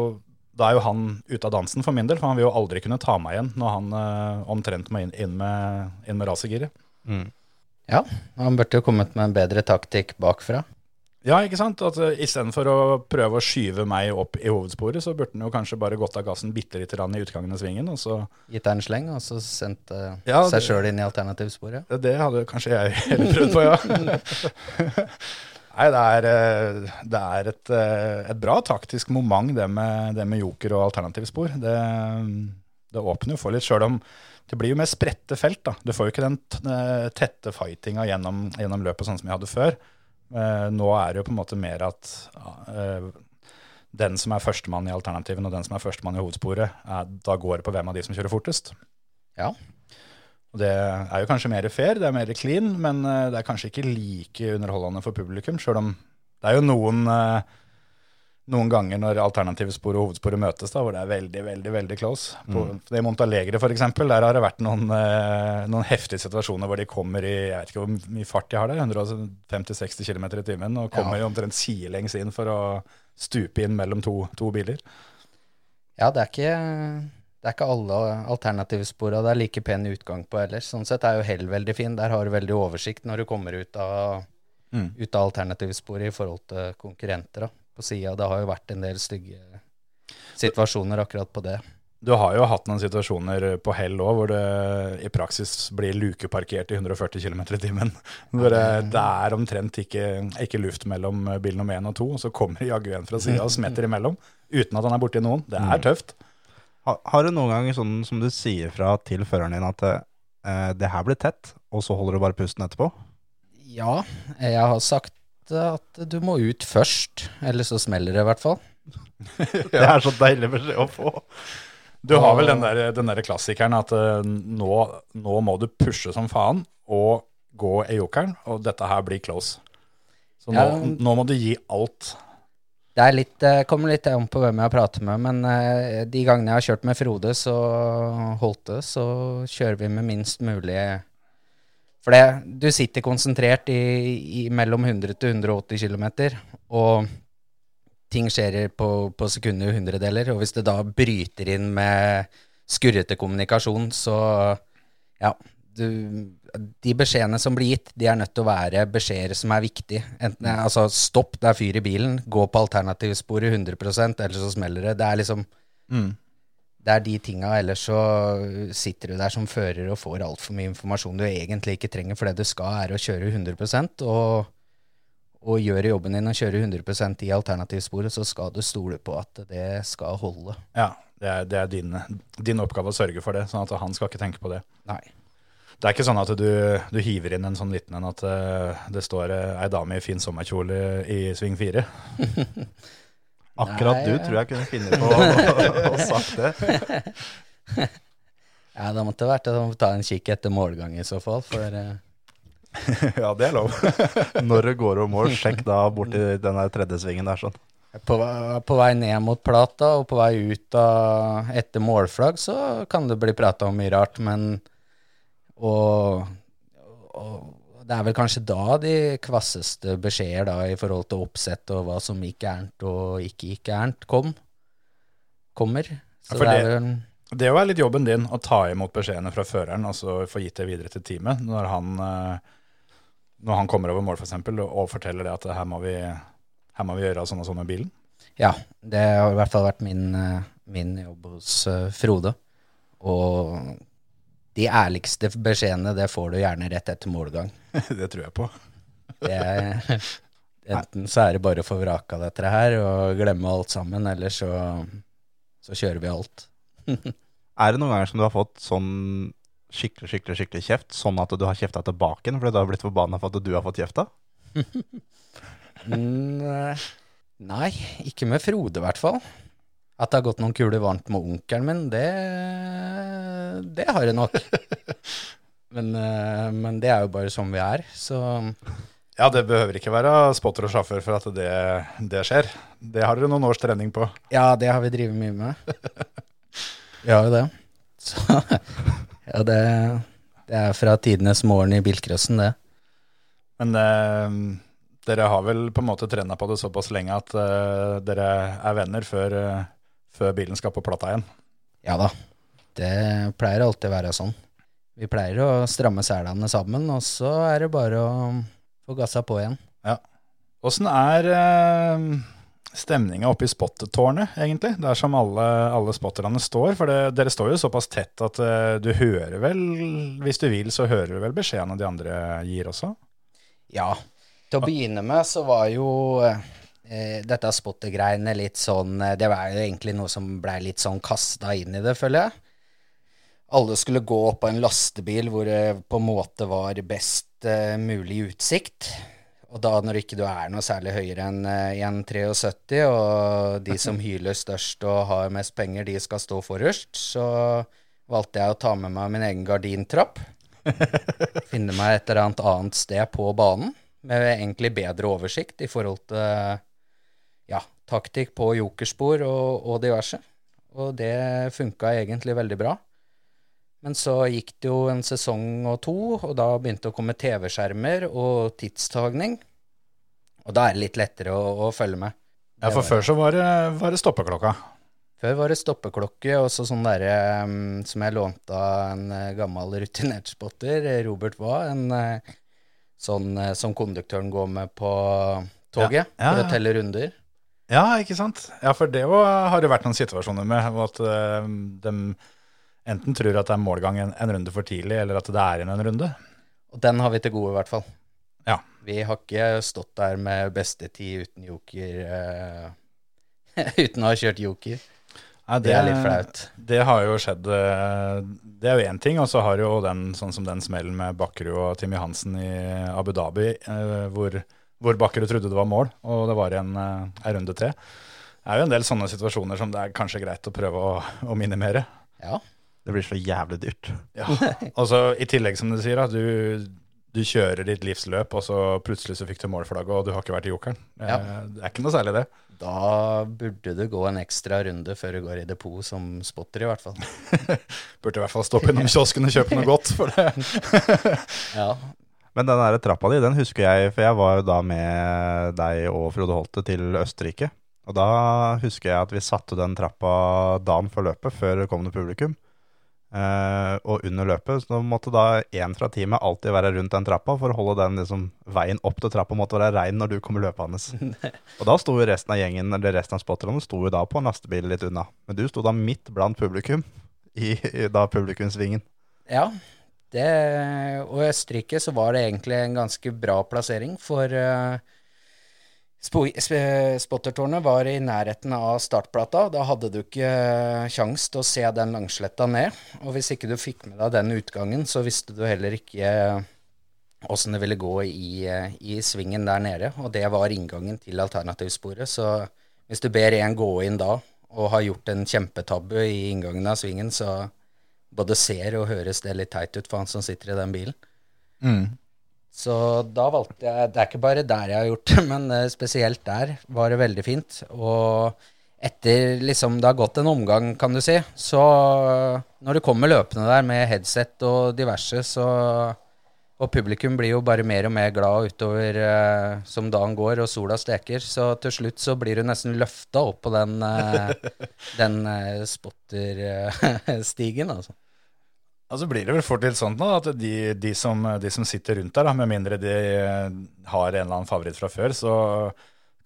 da er jo han ute av dansen for min del, for han vil jo aldri kunne ta meg igjen når han eh, omtrent må inn, inn med, inn med Mm. ja. Han burde jo kommet med en bedre taktikk bakfra. Ja, ikke sant? At uh, Istedenfor å prøve å skyve meg opp i hovedsporet, så burde han jo kanskje bare gått av gassen bitte lite grann i utgangen av svingen. Og så, Gitt deg en sleng, og så sendt eh, Ja, seg sjøl inn i alternativsporet. det hadde kanskje jeg (laughs) heller prøvd på, ja. (laughs) (laughs) Nei, det er, eh, det er et, eh, et bra taktisk moment, det med, det med joker og alternativspor. Det, det åpner jo for litt, sjøl om det blir jo mer spredte felt. da. Du får jo ikke den eh, tette fightinga gjennom, gjennom løpet sånn som vi hadde før. Nå er det jo på en måte mer at den som er førstemann i alternativen og den som er førstemann i hovedsporet, er, da går det på hvem av de som kjører fortest. Ja. Og det er jo kanskje mer fair, det er mer clean, men eh, det er kanskje ikke like underholdende for publikum, sjøl om det er jo noen, eh, noen ganger når alternativsporet og hovedsporet møtes, da, hvor det er veldig, veldig veldig close. På det Montalegre for eksempel, der har det vært noen, eh, noen heftige situasjoner hvor de kommer i jeg vet ikke hvor mye fart de har der, 150-60 km i timen, og kommer ja. omtrent sidelengs inn for å stupe inn mellom to, to biler. Ja, det er ikke, det er ikke alle alternativspora det er like pen utgang på heller. Sånn sett er jo Hell veldig fin. Der har du veldig oversikt når du kommer ut av, Mm. ut av alternativsporet i forhold til konkurrenter da, på sida. Det har jo vært en del stygge situasjoner akkurat på det. Du har jo hatt noen situasjoner på hell òg, hvor det i praksis blir lukeparkert i 140 km i timen. (laughs) Hvor det, er omtrent ikke, ikke luft mellom bil nummer én og to, og så kommer jaggu en fra sida og (laughs) smetter imellom. Uten at han er borti noen. Det er tøft. Ha, har du noen ganger sånn som du sier fra til føreren din at eh, det her blir tett, og så holder du bare pusten etterpå? Ja, jeg har sagt at du må ut først, eller så smeller det i hvert fall. (laughs) Det er så deilig beskjed å få. Du har vel den der, den der klassikeren at eh, nå, nå må du pushe som faen og gå i jokeren, og dette her blir close. Så nå, Ja. nå må du gi alt. Det litt, eh, kommer litt an på hvem jeg har pratet med, men eh, de gangene jeg har kjørt med Frode, så holdt det, så kjører vi med minst mulig. For det, du sitter konsentrert i, i mellom 100 til 180 km, og ting skjer på, på sekunder og hundredeler, og hvis det da bryter inn med skurrete kommunikasjon, så ja, du, de beskjedene som blir gitt, de er nødt til å være beskjeder som er viktige. Enten er, altså stopp, det er fyr i bilen, gå på alternativsporet 100 eller så smeller det. Det er liksom Det er de tinga, ellers så sitter du der som fører og får altfor mye informasjon du egentlig ikke trenger, for det du skal, er å kjøre 100 og, og gjøre jobben din og kjøre 100 i alternativsporet, så skal du stole på at det skal holde. Ja, det er, det er din, din oppgave å sørge for det, sånn at han skal ikke tenke på det. Nei. Det er ikke sånn at du, du hiver inn en sånn liten en at eh, det står eh, ei dame i fin sommerkjole i sving fire. (laughs) Akkurat Nei, du tror jeg kunne finne på å, å (laughs) sagt det. (laughs) Ja, det måtte vært å ta en kikk etter målgang i så fall, for uh... ja, det er lov. Når det går om mål, sjekk da borti den tredje svingen der sånn. på, på vei ned mot plata og på vei ut av etter målflagg, så kan det bli prata om mye rart, men og, og det er vel kanskje da de kvasseste beskjeder da i forhold til oppsett og hva som gikk gærent og ikke gikk gærent, kom. Kommer. Så Ja, for det er vel Det er litt jobben din å ta imot beskjedene fra føreren og så få gitt det videre til teamet når han, eh, når han kommer over mål for eksempel, og og forteller det at her må vi, her må vi gjøre sånn og sånn med bilen. Ja, det har i hvert fall vært min, eh, min jobb hos eh, Frode. Og de ærligste beskjedene, det får du gjerne rett etter målgang. (laughs) det tror jeg på. (laughs) Det enten så er det bare å få vraka dette her og glemme alt sammen, eller så, så kjører vi alt. (laughs) Er det noen ganger som du har fått sånn skikkelig, skikkelig, skikkelig kjeft, sånn at du har kjefta tilbake igjen fordi du har blitt forbanna for at du har fått kjefta? Nei, ikke med Frode i hvert fall. At det har gått noen kuler varmt med onkelen min, det, det har det nok. (laughs) Men, eh, men det er jo bare sånn vi er, så Ja, det behøver ikke være spotter og sjåfør for at det, det skjer. Det har dere noen års trening på. Ja, det har vi drevet mye med. Vi har jo det. Så (laughs) ja, det, det er fra tidenes morgen i bilcrossen, det. Men eh, dere har vel på en måte trena på det såpass lenge at eh, dere er venner før, eh, før bilen skal på plata igjen. Ja da. Det pleier alltid å være sånn. Vi pleier å stramme selene sammen, og så er det bare å få gassa på igjen. Åssen er uh, stemninga oppe i spottetårnet, egentlig? Der som alle, alle spotterne står. For det, dere står jo såpass tett at eh, du hører vel, hvis du vil, så hører du vel beskjedene de andre gir også? Ja. Til å begynne med så var jo eh, dette spottergreiene litt sånn eh, Det var jo egentlig noe som blei litt sånn kasta inn i det, føler jeg. Alle skulle gå opp på en lastebil hvor det på en måte var best uh, mulig utsikt. Og da når ikke du er noe særlig høyere enn uh, 1,73, og de som hyler størst og har mest penger, de skal stå forrest, så valgte jeg å ta med meg min egen gardintrapp. (laughs) Finne meg et eller annet annet sted på banen, med egentlig bedre oversikt i forhold til taktikk på jokerspor og, og diverse. Og det funka egentlig veldig bra. Men så gikk det jo en sesong og to, og da begynte det å komme TV-skjermer og tidstagning. Og da er det litt lettere å, å følge med. Ja, for før så var det, var det stoppeklokka. Før var det stoppeklokke, og så sånn derre um, som jeg lånte av en eh, gammel rutinert spotter, Robert Waa, en eh, sånn eh, som konduktøren går med på toget Ja, ja, for ja. å telle runder. Ja, ikke sant? Ja, for det har det vært noen situasjoner med at eh, de enten tror at det er målgang en, en runde for tidlig, eller at det er igjen en runde. Og den har vi til gode, i hvert fall. Ja. Vi har ikke stått der med beste tid uten joker uh, (laughs) Uten å ha kjørt joker. Nei, Det er litt flaut. Det har jo skjedd eh, Det er jo én ting, og så har jo den sånn som den smellen med Bakkerud og Timmy Hansen i Abu Dhabi, hvor, hvor Bakkerud trodde det var mål, og det var en, ei runde til. Det er jo en del sånne situasjoner som det er kanskje greit å prøve å, å minimere. Ja. Det blir så jævlig dyrt. Ja. Og så i tillegg, som du sier, da, du, du kjører ditt livsløp, og så plutselig så fikk du målflagget, og du har ikke vært i jokeren. Eh, Ja. Det er ikke noe særlig, det. Da burde du gå en ekstra runde før du går i depot som spotter, i hvert fall. (laughs) Burde i hvert fall stoppe innom kiosken og kjøpe noe godt. For det. (laughs) Ja. Men den der trappa di, den husker jeg, for jeg var jo da med deg og Frode Holte til Østerrike. Og da husker jeg at vi satte den trappa dagen før løpet, før det kom noe publikum. Eh, og under løpet så måtte da én fra teamet alltid være rundt den trappa for å holde den liksom, veien opp til trappa måtte være rein når du kom løpende. (laughs) og da sto jo resten av gjengen, eller resten av spotterne sto jo da på en lastebil litt unna. Men du sto da midt blant publikum i, i da publikumssvingen. Ja, det, og i Østerrike så var det egentlig en ganske bra plassering, for uh, Spottertårnet var i nærheten av startplata. Da hadde du ikke kjangs til å se den langsletta ned. Og hvis ikke du fikk med deg den utgangen, så visste du heller ikke åssen det ville gå i, i svingen der nede. Og det var inngangen til alternativsporet. Så hvis du ber en gå inn da, og har gjort en kjempetabbe i inngangen av svingen, så både ser og høres det litt teit ut for han som sitter i den bilen. Mm. Så da valgte jeg Det er ikke bare der jeg har gjort det, (laughs) men eh, spesielt der var det veldig fint. Og etter liksom det har gått en omgang, kan du si, så når du kommer løpende der med headset og diverse, så Og publikum blir jo bare mer og mer glad utover eh, som dagen går og sola steker, så til slutt så blir du nesten løfta opp på den, eh, (laughs) den eh, spotterstigen, (laughs) altså. Ja, så blir det vel fort litt sånn at de, de, som, de som sitter rundt der, da, med mindre de eh, har en eller annen favoritt fra før, så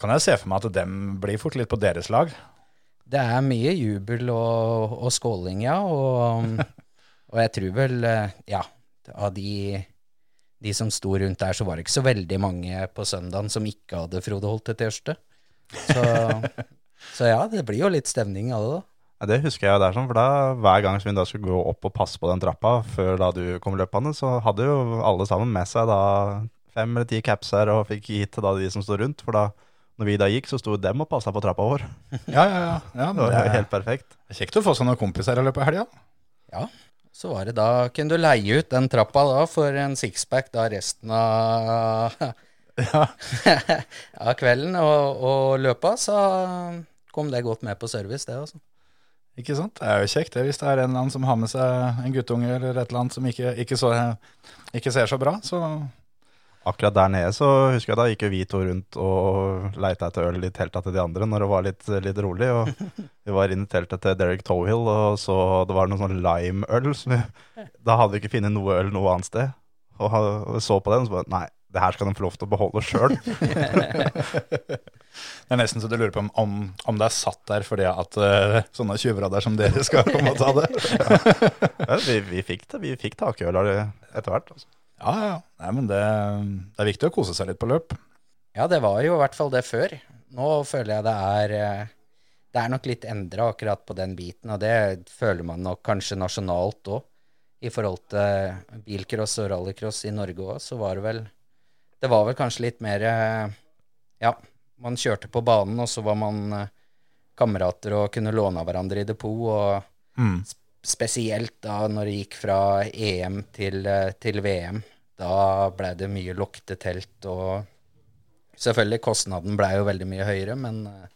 kan jeg se for meg at dem blir fort litt på deres lag. Det er mye jubel og, og skåling, ja. Og, og jeg tror vel, eh, ja, av de, de som sto rundt der, så var det ikke så veldig mange på søndagen som ikke hadde Frode Holte til Ørste. Så, (laughs) så ja, det blir jo litt stemning av det, da. Ja, det husker jeg der, sånn, for da hver gang som vi da skulle gå opp og passe på den trappa før da du kom løpende, så hadde jo alle sammen med seg da fem eller ti capser og fikk gitt til da de som sto rundt. For da når vi da gikk, så sto dem og passa på trappa vår. (laughs) Ja, ja, ja. ja Det var det jo er helt perfekt. kjekt å få sånne kompiser i løpet av helga. Ja, så var det da Kunne du leie ut den trappa da for en sixpack da resten av, (laughs) Ja. (laughs) av kvelden og, og løpa, så kom det godt med på service, det, altså. Ikke sant? Det er jo kjekt det, hvis det er en eller annen som har med seg en guttunge eller et eller annet som ikke, ikke, så, ikke ser så bra. Så Akkurat der nede så husker jeg da gikk jo vi to rundt og leita etter øl i telta til de andre når det var litt, litt rolig. Og (laughs) vi var inne i teltet til Derek Towhill, og så det var noe sånn limeøl. så Da hadde vi ikke funnet noe øl noe annet sted. Og og så på den og så bare Nei, det her skal de få lov til å beholde sjøl. (laughs) det er nesten så du lurer på om, om, om det er satt der fordi at uh, sånne tjuvradder som dere skal komme og ta det. Ja, vi, vi fikk det. Vi fikk takøl etter hvert. Altså. Ja, ja. Nei, men det, det er viktig å kose seg litt på løp. Ja, det var jo i hvert fall det før. Nå føler jeg det er eh, Det er nok litt endra akkurat på den biten, og det føler man nok kanskje nasjonalt òg. I forhold til bilcross og rallycross i Norge òg, så var det vel Det var vel kanskje litt mer eh, Ja, man kjørte på banen, og så var man eh, kamerater og kunne låne av hverandre i depot, og Mm. spesielt da når det gikk fra EM til, eh, til VM. Da blei det mye luktetelt telt, og selvfølgelig kostnaden blei jo veldig mye høyere men eh,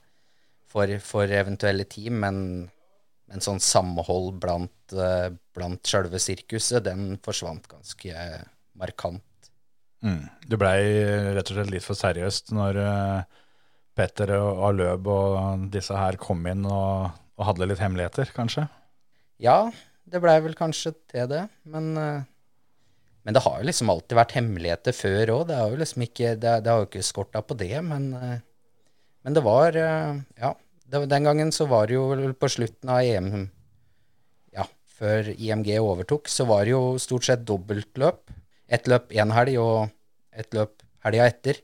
for, for eventuelle team. Men, men sånn samhold blant, blant sjølve sirkuset, den forsvant ganske markant. Mm. Du blei rett og slett litt for seriøst når eh, Petter og Løb og disse her kom inn og, og hadde litt hemmeligheter, kanskje? Ja, det blei vel kanskje til det, men eh, men det har jo liksom alltid vært hemmeligheter før òg. Det har jo liksom ikke Det, det har jo ikke skorta på det, men, eh, men det var eh, Ja. Den gangen så var det jo på slutten av EM Ja, før IMG overtok, så var det jo stort sett dobbeltløp. Ett løp én helg og ett løp helga etter.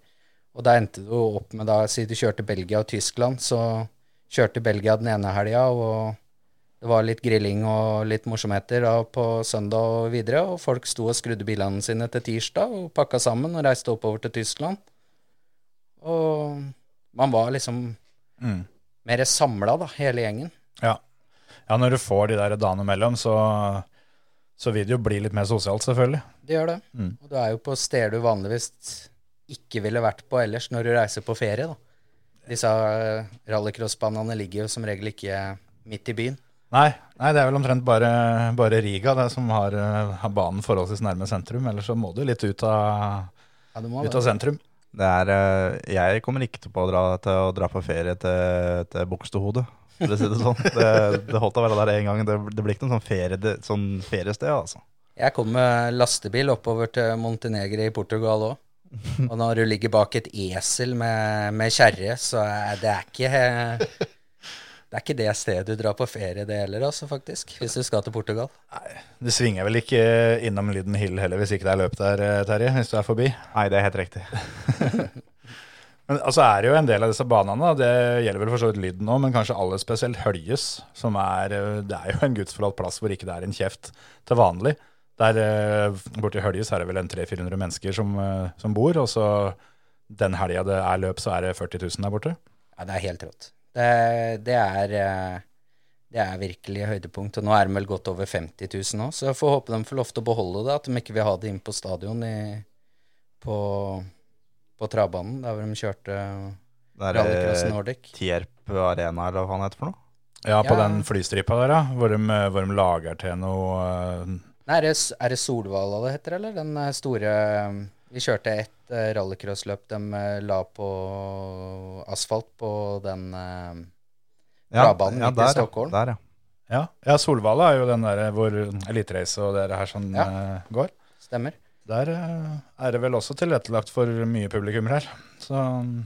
Og da endte det jo opp med, da, siden du kjørte Belgia og Tyskland, så kjørte Belgia den ene helga, og det var litt grilling og litt morsomheter da på søndag og videre, og folk sto og skrudde bilene sine til tirsdag og pakka sammen og reiste oppover til Tyskland. Og man var liksom Mm. mer samla, da, hele gjengen. Ja. ja, når du får de der dagene imellom, så, så vil det jo bli litt mer sosialt, selvfølgelig. Det gjør det. Mm. Og du er jo på steder du vanligvis ikke ville vært på ellers når du reiser på ferie, da. Disse uh, rallycrossbanene ligger jo som regel ikke midt i byen. Nei, nei, det er vel omtrent bare, bare Riga det som har, eh, har banen forholdsvis nærme sentrum. Ellers så må du litt ut av, Ja, må ut av sentrum. Det er, eh, jeg kommer ikke til, å dra, til å dra på ferie til, til Bogstadhodet. for å si det sånn. (laughs) Det, det holdt å være der en gang. Det, det blir ikke noe sånn, ferie, sånn feriested, altså. Jeg kom med lastebil oppover til Montenegro i Portugal òg. Og når du ligger bak et esel med, med kjerre, så er det er ikke Det er ikke det stedet du drar på ferie, det heller, altså, faktisk. Hvis du skal til Portugal. Nei, Du svinger vel ikke innom Lyden Hill heller, hvis ikke det er løp der, eh, Terje, hvis du er forbi. Nei, det er helt riktig. (laughs) Men altså er det jo en del av disse banene, det gjelder vel for så vidt Lyden nå, men kanskje aller spesielt Høljes, som er eh, Det er jo en gudsforlatt plass hvor ikke det er en kjeft til vanlig. Der borte i Høljes er det vel en 300-400 mennesker som, eh, som bor, og så den helga det er løp, så er det 40 000 der borte. Ja, det er helt rått. Det, det er eh, det er virkelig høydepunkt. Og nå er de vel godt over 50 000 nå, så jeg får håpe de får lov til å beholde det. At de ikke vil ha det inn på stadion i, på, på travbanen, der hvor de kjørte Det er Nordic. Tierp Arena, eller hva han heter for noe. Ja, på Ja. den flystripa der, ja, hvor de, hvor de lager til noe eh, Nei, er det, er det Solvala det heter, eller? Den eh, store Vi kjørte et uh, rallycrossløp de eh, la på asfalt på den eh, ja, midt i der, Stockholm. Ja. Der, ja. Ja, ja Solvala er jo den der hvor Eliterace og det her sånn Ja. eh, går. Stemmer. Der eh, er det vel også tilrettelagt for mye publikum her. Så,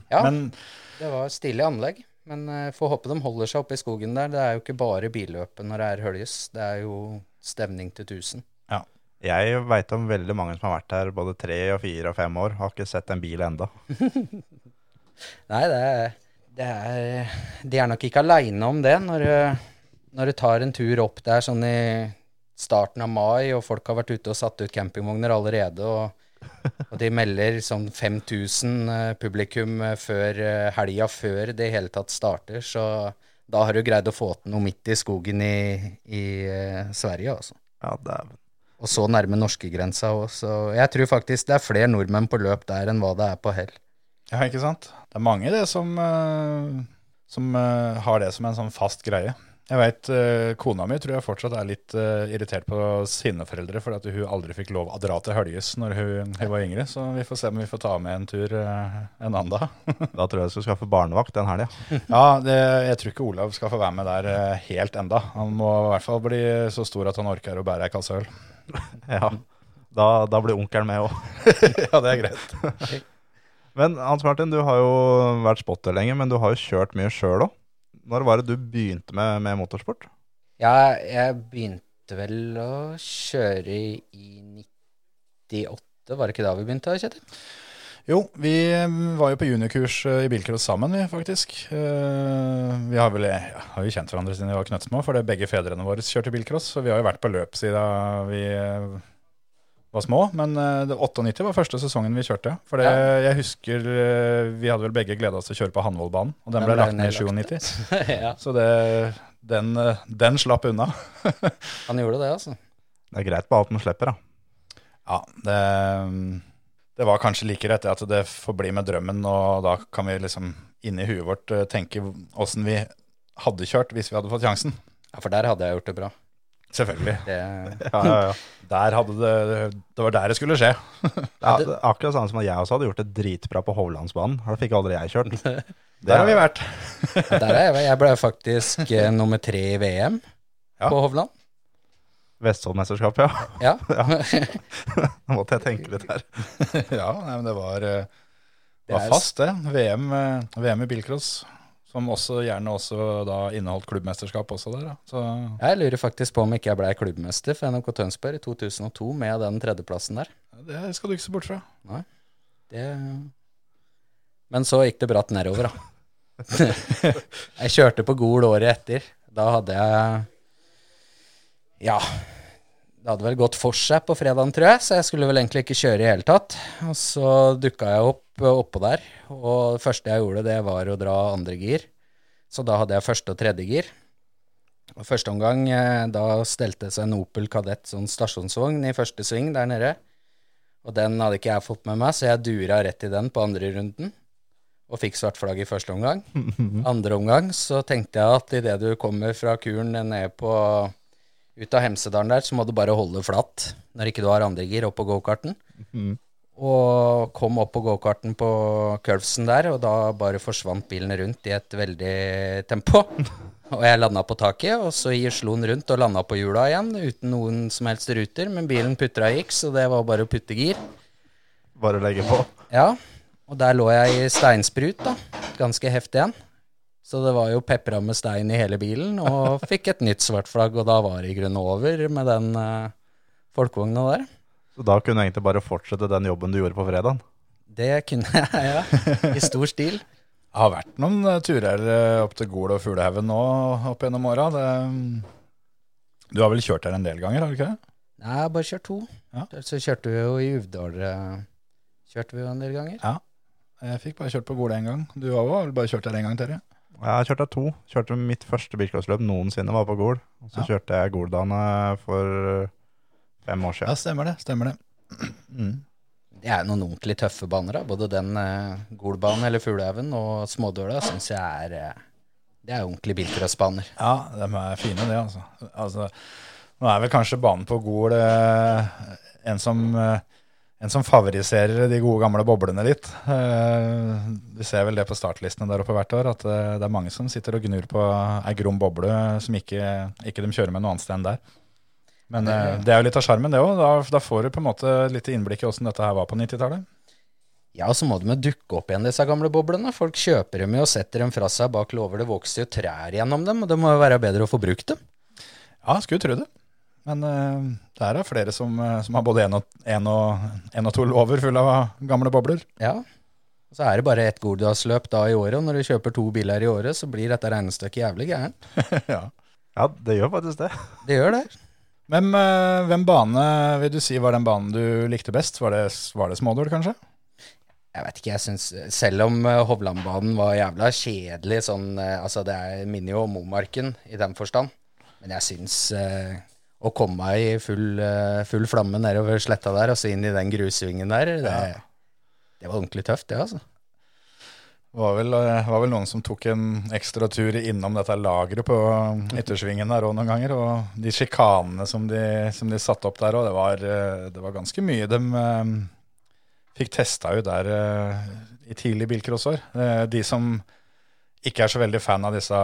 Ja. Men Det var stilig anlegg. Men uh, får håpe de holder seg oppe i skogen der. Det er jo ikke bare billøpet når det er høljes. Det er jo stevning til 1000. Jeg veit om veldig mange som har vært her både tre og fire og fem år. Har ikke sett en bil enda. (laughs) Nei, det er, det er De er nok ikke aleine om det når, eh, når du tar en tur opp der sånn i starten av mai, og folk har vært ute og satt ut campingvogner allerede, og, og de melder sånn 5000 eh, publikum eh, før helga før det i hele tatt starter, så da har du greid å få til noe midt i skogen i, i Sverige, altså. Ja, dæven. Og så nærme norskegrensa òg, så jeg tror faktisk det er flere nordmenn på løp der enn hva det er på hell. ja, ikke sant? Det er mange det som, eh, som eh, har det som en sånn fast greie. Jeg vet, eh, Kona mi tror jeg fortsatt er litt eh, irritert på sine foreldre fordi at hun aldri fikk lov å dra til Høljes når hun, hun var yngre. Så vi får se om vi får ta med en tur eh, en annen dag. (laughs) Da tror jeg du skal skaffe barnevakt den helga. Ja, det, jeg tror ikke Olav skal få være med der helt enda. Han må i hvert fall bli så stor at han orker å bære ei kasse øl. (laughs) Ja. Da, da blir onkelen med òg. (laughs) ja, det er greit. Men Hans Martin, du har jo vært spotter lenge, men du har jo kjørt mye sjøl òg. Når var det du begynte med, med motorsport? Ja, jeg begynte vel å kjøre i 98, var det ikke da vi begynte, Kjetil? Jo, vi var jo på juniorkurs eh, i bilcross sammen, vi faktisk. Eh, Vi har vel ja, har jo kjent hverandre siden vi var knøttsmå, for det begge fedrene våre kjørte bilcross. Så vi har jo vært på løp siden vi eh, var små. Men uh, 98 var første sesongen vi kjørte. For det, jeg husker uh, vi hadde vel begge gleda oss til å kjøre på Hanvollbanen, og den Den ble ble lagt ned i nedlagt. 97. (laughs) ja, Så det, den, eh, den slapp unna. (laughs) han gjorde det, altså. Det er greit bare at man slipper, da. Ja, det, det var kanskje like rett at det får bli med drømmen, og da kan vi liksom inni huet vårt eh, tenke åssen vi hadde kjørt hvis vi hadde fått sjansen. Ja, for der hadde jeg gjort det bra. Selvfølgelig. Det, Ja, ja, ja. Der hadde det, det var der det skulle skje. Ja, det akkurat sånn som at jeg også hadde gjort det dritbra på Hovlandsbanen. Da fikk aldri jeg kjørt. (laughs) Der har vi vært. der er jeg, jeg ble faktisk eh, nummer tre i VM Ja. på Hovland. Vestfoldmesterskapet, ja. (laughs) Ja. Nå måtte jeg tenke litt her. (laughs) Ja, nei, men det var, eh, det Det var er- fast, det. VM, eh, VM i bilcross. Som også gjerne også da inneholdt klubbmesterskap også der. Jeg lurer faktisk på om ikke jeg ble klubbmester for NMK Tønsberg i 2002 med den tredjeplassen der. det skal du ikke se bort fra. Det... Men så gikk det bratt nedover, da. (laughs) jeg kjørte på Gol året etter. Da hadde jeg Ja. Det hadde vel gått for seg på fredagen, tror jeg, så jeg skulle vel egentlig ikke kjøre i hele tatt. Og så dukka jeg opp oppå der, og det første jeg gjorde, det var å dra andre gir. Så da hadde jeg første og tredje gir. Og første omgang, eh, da stelte seg en Opel Kadett sånn stasjonsvogn i første sving der nede. Og den hadde ikke jeg fått med meg, så jeg dura rett i den på andre runden. Og fikk svart flagg i første omgang. (laughs) Andre omgang så tenkte jeg at idet du kommer fra kuren ned på ut av Hemsedalen der, så må du bare holde flatt når ikke du har andre gir oppå gokarten. Og kom opp på gokarten på curvesen der, og da bare forsvant bilen rundt i et veldig tempo. (laughs) og jeg landa på taket, og så slo den rundt og landa på hjula igjen uten noen som helst ruter, men bilen putra gikk, så det var bare å putte gir. Bare å legge på. Ja, og der lå jeg i steinsprut, da. Ganske heftig en. Så det var jo pepra med stein i hele bilen, og fikk et nytt svart flagg, og da var det i grunnen over med den uh, folkevogna der. Så da kunne du egentlig bare fortsette den jobben du gjorde på fredagen. Det kunne jeg, (laughs) ja. I stor stil. Det har vært noen eh, turer eh, opp til Gol og Fuglehaugen nå opp gjennom åra. Du har vel kjørt der en del ganger, har du ikke det? Nei, jeg har bare kjørt to. Ja. Så kjørte vi jo i Uvdal. eh, Kjørte vi jo en del ganger. Jeg fikk bare kjørt på Gol én gang. Du har vel bare kjørt der én gang, Terje? Jeg har kjørt der to. Kjørte mitt første bilcrossløp noensinne var på Gol. Så Ja. kjørte jeg Goldane for fem år Ja, stemmer det. Stemmer det. (clears throat) Mm. Det er noen ordentlig tøffe baner. da. Både den eh, Golbanen eller Fuglehaugen og Smådøla syns jeg er eh, Det er ordentlige bilcrossbaner. Ja, de er fine, det, altså. altså. Nå er vel kanskje banen på Gol eh, en som eh, en som favoriserer de gode gamle boblene litt. Eh, Du ser vel det på startlistene der oppe hvert år, at eh, det er mange som sitter og gnur på ei grom boble som ikke, ikke de kjører med noe annet sted enn der. Men det, det er jo litt av sjarmen, det òg. Da, da får du på en måte litt innblikk i åssen dette her var på 90-tallet. Ja, så må de jo dukke opp igjen, disse gamle boblene. Folk kjøper dem jo og setter dem fra seg bak låver. Det vokser jo trær gjennom dem, og det må jo være bedre å få brukt dem. Ja, skulle tro det. Men uh, det er da flere som, eh, som har både én og, en og, en og to låver fulle av gamle bobler. Ja. Og så er det bare ett Gordalsløp da i året, og når du kjøper to biler i året, så blir dette regnestykket jævlig gærent. (laughs) ja. Ja, det gjør faktisk det. Det gjør det. Hvem, eh, hvem bane vil du si var den banen du likte best? Var det, var det Smådøl, kanskje? Jeg vet ikke, jeg syns Selv om eh, Hovlandbanen var jævla kjedelig, sånn eh, Altså, det er minner jo om Momarken i den forstand. Men jeg syns eh, å komme meg i full, full flamme nedover sletta der, og så inn i den grusvingen der, det, det var ordentlig tøft, det, altså. Var vel, eh, var vel noen som tok en ekstra tur innom dette lageret på yttersvingen der òg noen ganger. Og de sjikanene som de, som de satte opp der òg, det, var, eh, det var ganske mye de eh, fikk testa ut der eh, i tidlig bilcrossår. Eh, De som ikke er så veldig fan av disse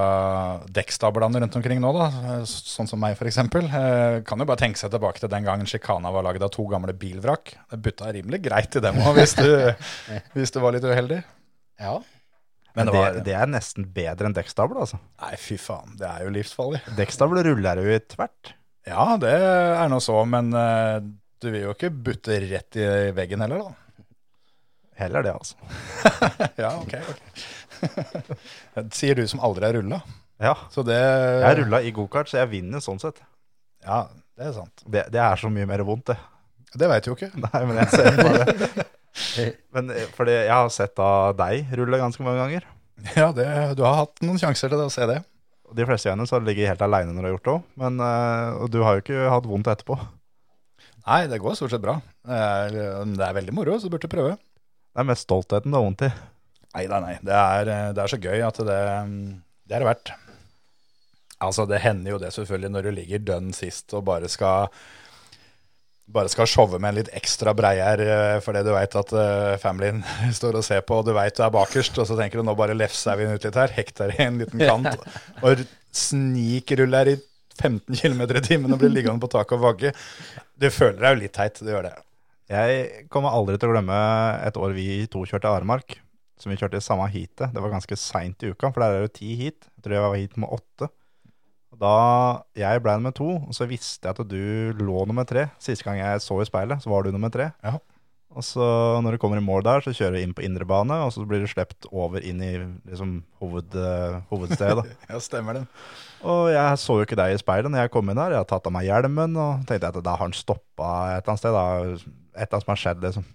dekkstablene rundt omkring nå, da, eh, sånn som meg f.eks., kan jo bare tenke seg tilbake til den gangen sjikana var laget av to gamle bilvrak. Det butta rimelig greit i dem òg, hvis, (laughs) hvis du var litt uheldig. Ja. Men det var det er nesten bedre enn dekkstabel, altså. Nei, fy faen. Det er jo livsfarlig. Dekkstabel ruller jo i tvert. Ja, det er nå så, men uh, du vil jo ikke butte rett i veggen heller, da. Heller det, altså. (laughs) Ja, ok. ok. (laughs) Sier du som aldri har rulla. Ja. Så det Jeg rulla i gokart, så jeg vinner sånn sett. Ja, det er sant. Det, det er så mye mer vondt, det. Det veit du jo ikke. Nei, men jeg ser det. (laughs) (laughs) Men eh, fordi jeg har sett da deg rulle ganske mange ganger. Ja, det, du har hatt noen sjanser til å se det. De fleste gangene så ligger jeg helt aleine når du har gjort det òg. Men eh, og du har jo ikke hatt vondt etterpå. Nei, det går stort sett bra. Det er, det er veldig moro, så du burde prøve. Det er mest stoltheten du har vondt i. Nei, nei, nei. Det er, det er så gøy at det, det er det verdt. Altså, det hender jo det selvfølgelig når du ligger dønn sist og bare skal bare skal showe med en litt ekstra breier eh, fordi du veit at eh, familien (laughs) står og ser på, og du veit du er bakerst, og så tenker du nå bare lefser vi den ut litt her, hekter i en liten (laughs) kant, og snikruller i 15 km i timen og blir liggende på taket og vagge. Du føler deg jo litt teit, du gjør det. Jeg kommer aldri til å glemme et år vi to kjørte Aremark. Som vi kjørte i samme heatet. Det var ganske seint i uka, for der er det jo ti heat. Jeg tror jeg var heat med åtte. Da jeg ble nummer to, så visste jeg at du lå nummer tre. Siste gang jeg så i speilet, så var du nummer tre. Ja. Og så når du kommer i mål der, så kjører du inn på indre bane, og så blir du slept over inn i liksom, hoved, eh, hovedstedet. (laughs) Ja, stemmer det. Og jeg så jo ikke deg i speilet når jeg kom inn der. Jeg har tatt av meg hjelmen og tenkte at da har han stoppa et eller annet sted. Da. Et eller annet som har skjedd, liksom.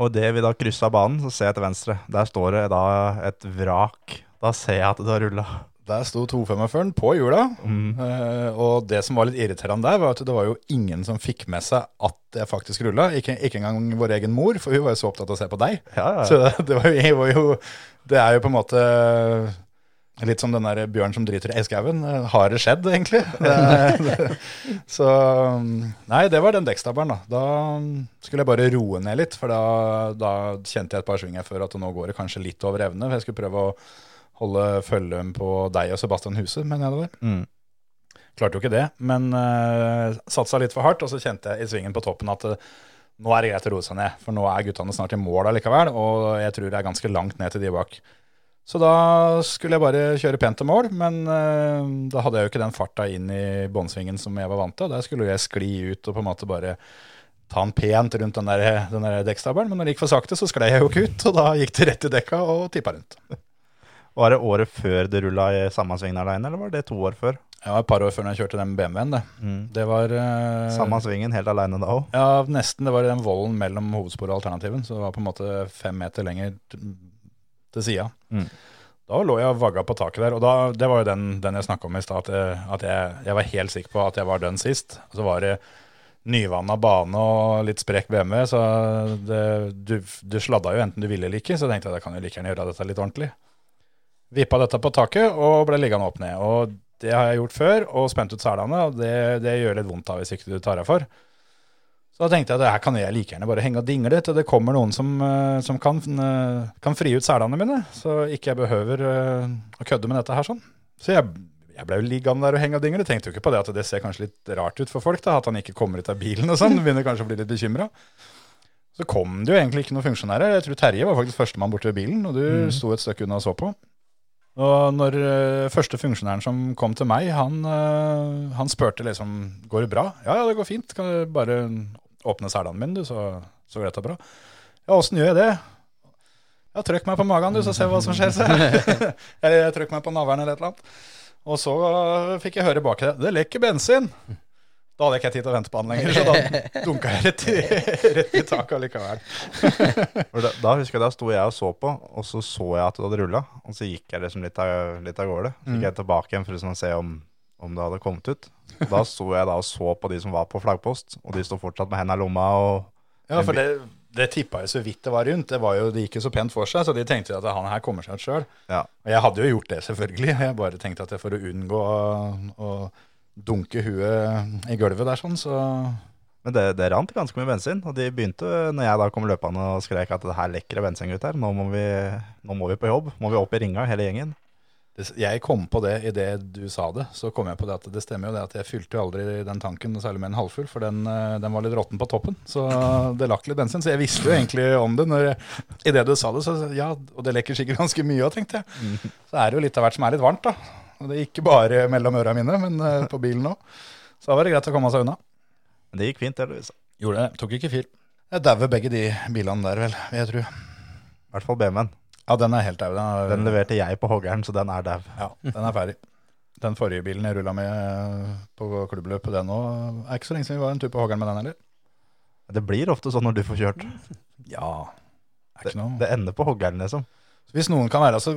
Og idet vi da kryssa banen, så ser jeg til venstre. Der står det da et vrak. Da ser jeg at du har rulla. Der sto 245-en på hjula. Eh, og det som var litt irriterende der, var at det var jo ingen som fikk med seg at det faktisk rulla. Ikke, ikke engang vår egen mor, for hun var jo så opptatt av å se på deg. Ja, ja. Så (laughs) det, var jo, var jo Det er jo på en måte litt som den der bjørn som driter i skauen. Eh, Har det skjedd, egentlig? Det, (laughs) det, så Nei, det var den dekkstabelen, da. Da skulle jeg bare roe ned litt, for da, da kjente jeg et par sving her før at nå går det kanskje litt over evne. for Jeg skulle prøve å holde følge på deg og Sebastian Huse, mener jeg det var. Mm. Klarte jo ikke det, men uh, satsa litt for hardt, og så kjente jeg i svingen på toppen at uh, nå er det greit å roe seg ned, for nå er guttene snart i mål allikevel, og jeg tror det er ganske langt ned til de bak. Så da skulle jeg bare kjøre pent til mål, men uh, da hadde jeg jo ikke den farta inn i båndsvingen som jeg var vant til. Der skulle jeg skli ut og på en måte bare ta den pent rundt den der, den der dekkstabelen. Men når det gikk for sakte, så sklei jeg jo ikke ut, og da gikk det rett i dekka og tippa rundt. (laughs) Var det året før det rulla i samme svingen alene, eller var det to år før? Ja, et par år før når jeg kjørte den BMW-en. Det. det var uh, Samme svingen, helt alene da òg? Ja, nesten. Det var den volden mellom hovedsporet og alternativen. Så det var på en måte fem meter lenger til sida. Mm. Da lå jeg og vagga på taket der. Og da, det var jo den, den jeg snakka om i stad, at, jeg, at jeg, jeg var helt sikker på at jeg var dønn sist. Og så var det nyvanna bane og litt sprekk BMW, så det, du, du sladda jo enten du ville eller ikke. Så jeg tenkte jeg da kan jo like gjerne gjøre dette litt ordentlig. Vippa dette på taket og ble liggende opp ned. Og det har jeg gjort før, og spent ut selene, og det, det gjør litt vondt av hvis ikke du tar deg for. Så da tenkte jeg at her kan jeg like gjerne bare henge og dingle til det kommer noen som, eh, som kan, eh, kan fri ut selene mine, så ikke jeg behøver eh, å kødde med dette her sånn. Så jeg, jeg ble jo liggende der og henge og dingle. Tenkte jo ikke på det at det ser kanskje litt rart ut for folk, da, at han ikke kommer ut av bilen og sånn. Begynner kanskje å bli litt bekymra. Så kom det jo egentlig ikke noen funksjonærer. Jeg tror Terje var faktisk førstemann bort ved bilen, og du sto et stykke unna og så på. Og når eh, første funksjonæren som kom til meg, han, eh, han spurte liksom Går det bra? Ja, ja, det går fint. Kan du bare åpne selene mine, du, så, så går dette bra. Ja, åssen gjør jeg det? Ja, trykk meg på magen, du, så ser vi hva som skjer. (laughs) Så. eller trykk meg på navlen eller et eller annet. Og så eh, fikk jeg høre bak det. Det lekker bensin. Da hadde jeg ikke tid til å vente på han lenger, så da (laughs) dunka jeg rett i, (laughs) rett i taket allikevel. (laughs) Da, da husker jeg da sto jeg og så på, og så så jeg at det hadde rulla. Og så gikk jeg liksom litt av, litt av gårde. Så gikk jeg tilbake igjen for liksom å se om, om det hadde kommet ut. Da sto jeg da og så på de som var på flaggpost, og de sto fortsatt med hendene i lomma. og Ja, for det, det tippa jo så vidt det var rundt. Det, var jo, det gikk jo så pent for seg, så de tenkte at han her kommer seg ut sjøl. ja. Og jeg hadde jo gjort det, selvfølgelig. Jeg bare tenkte at jeg for å unngå å, å dunke huet i gulvet der sånn, så Men det, det rant ganske mye bensin, og de begynte, når jeg da kom løpende og skrek at det her lekker det bensin, gutter. Nå må vi, nå må vi på jobb. Må vi opp i ringa, hele gjengen. Jeg kom på det idet du sa det. Så kom jeg på det at det stemmer jo det at jeg fylte jo aldri den tanken, særlig med en halvfull, for den, eh, den var litt råtten på toppen. Så det lakk litt bensin. Så jeg visste jo egentlig om det. Når, Idet du sa det, så ja, og det lekker sikkert ganske mye òg, tenkte jeg. Så er det jo litt av hvert som er litt varmt, da. Og det er ikke bare mellom øra mine, men eh, på bilen òg. Så da var det greit å komme seg unna. Men det gikk fint, heldigvis. Gjorde det. Tok ikke fyr. Jeg dauer begge de bilene der, vel, vil jeg tro. I hvert fall BMW-en. Ja, den er helt dau. Den, er- Den leverte jeg på hoggeren, så den er dau. Ja, den er ferdig. Den forrige bilen jeg rulla med eh, på klubbløpet, den òg er ikke så lenge siden vi var en tur på hoggeren med den heller. Det blir ofte sånn når du får kjørt. Ja. Det er Det, ikke noe. det ender på hoggeren, liksom. Hvis noen kan være så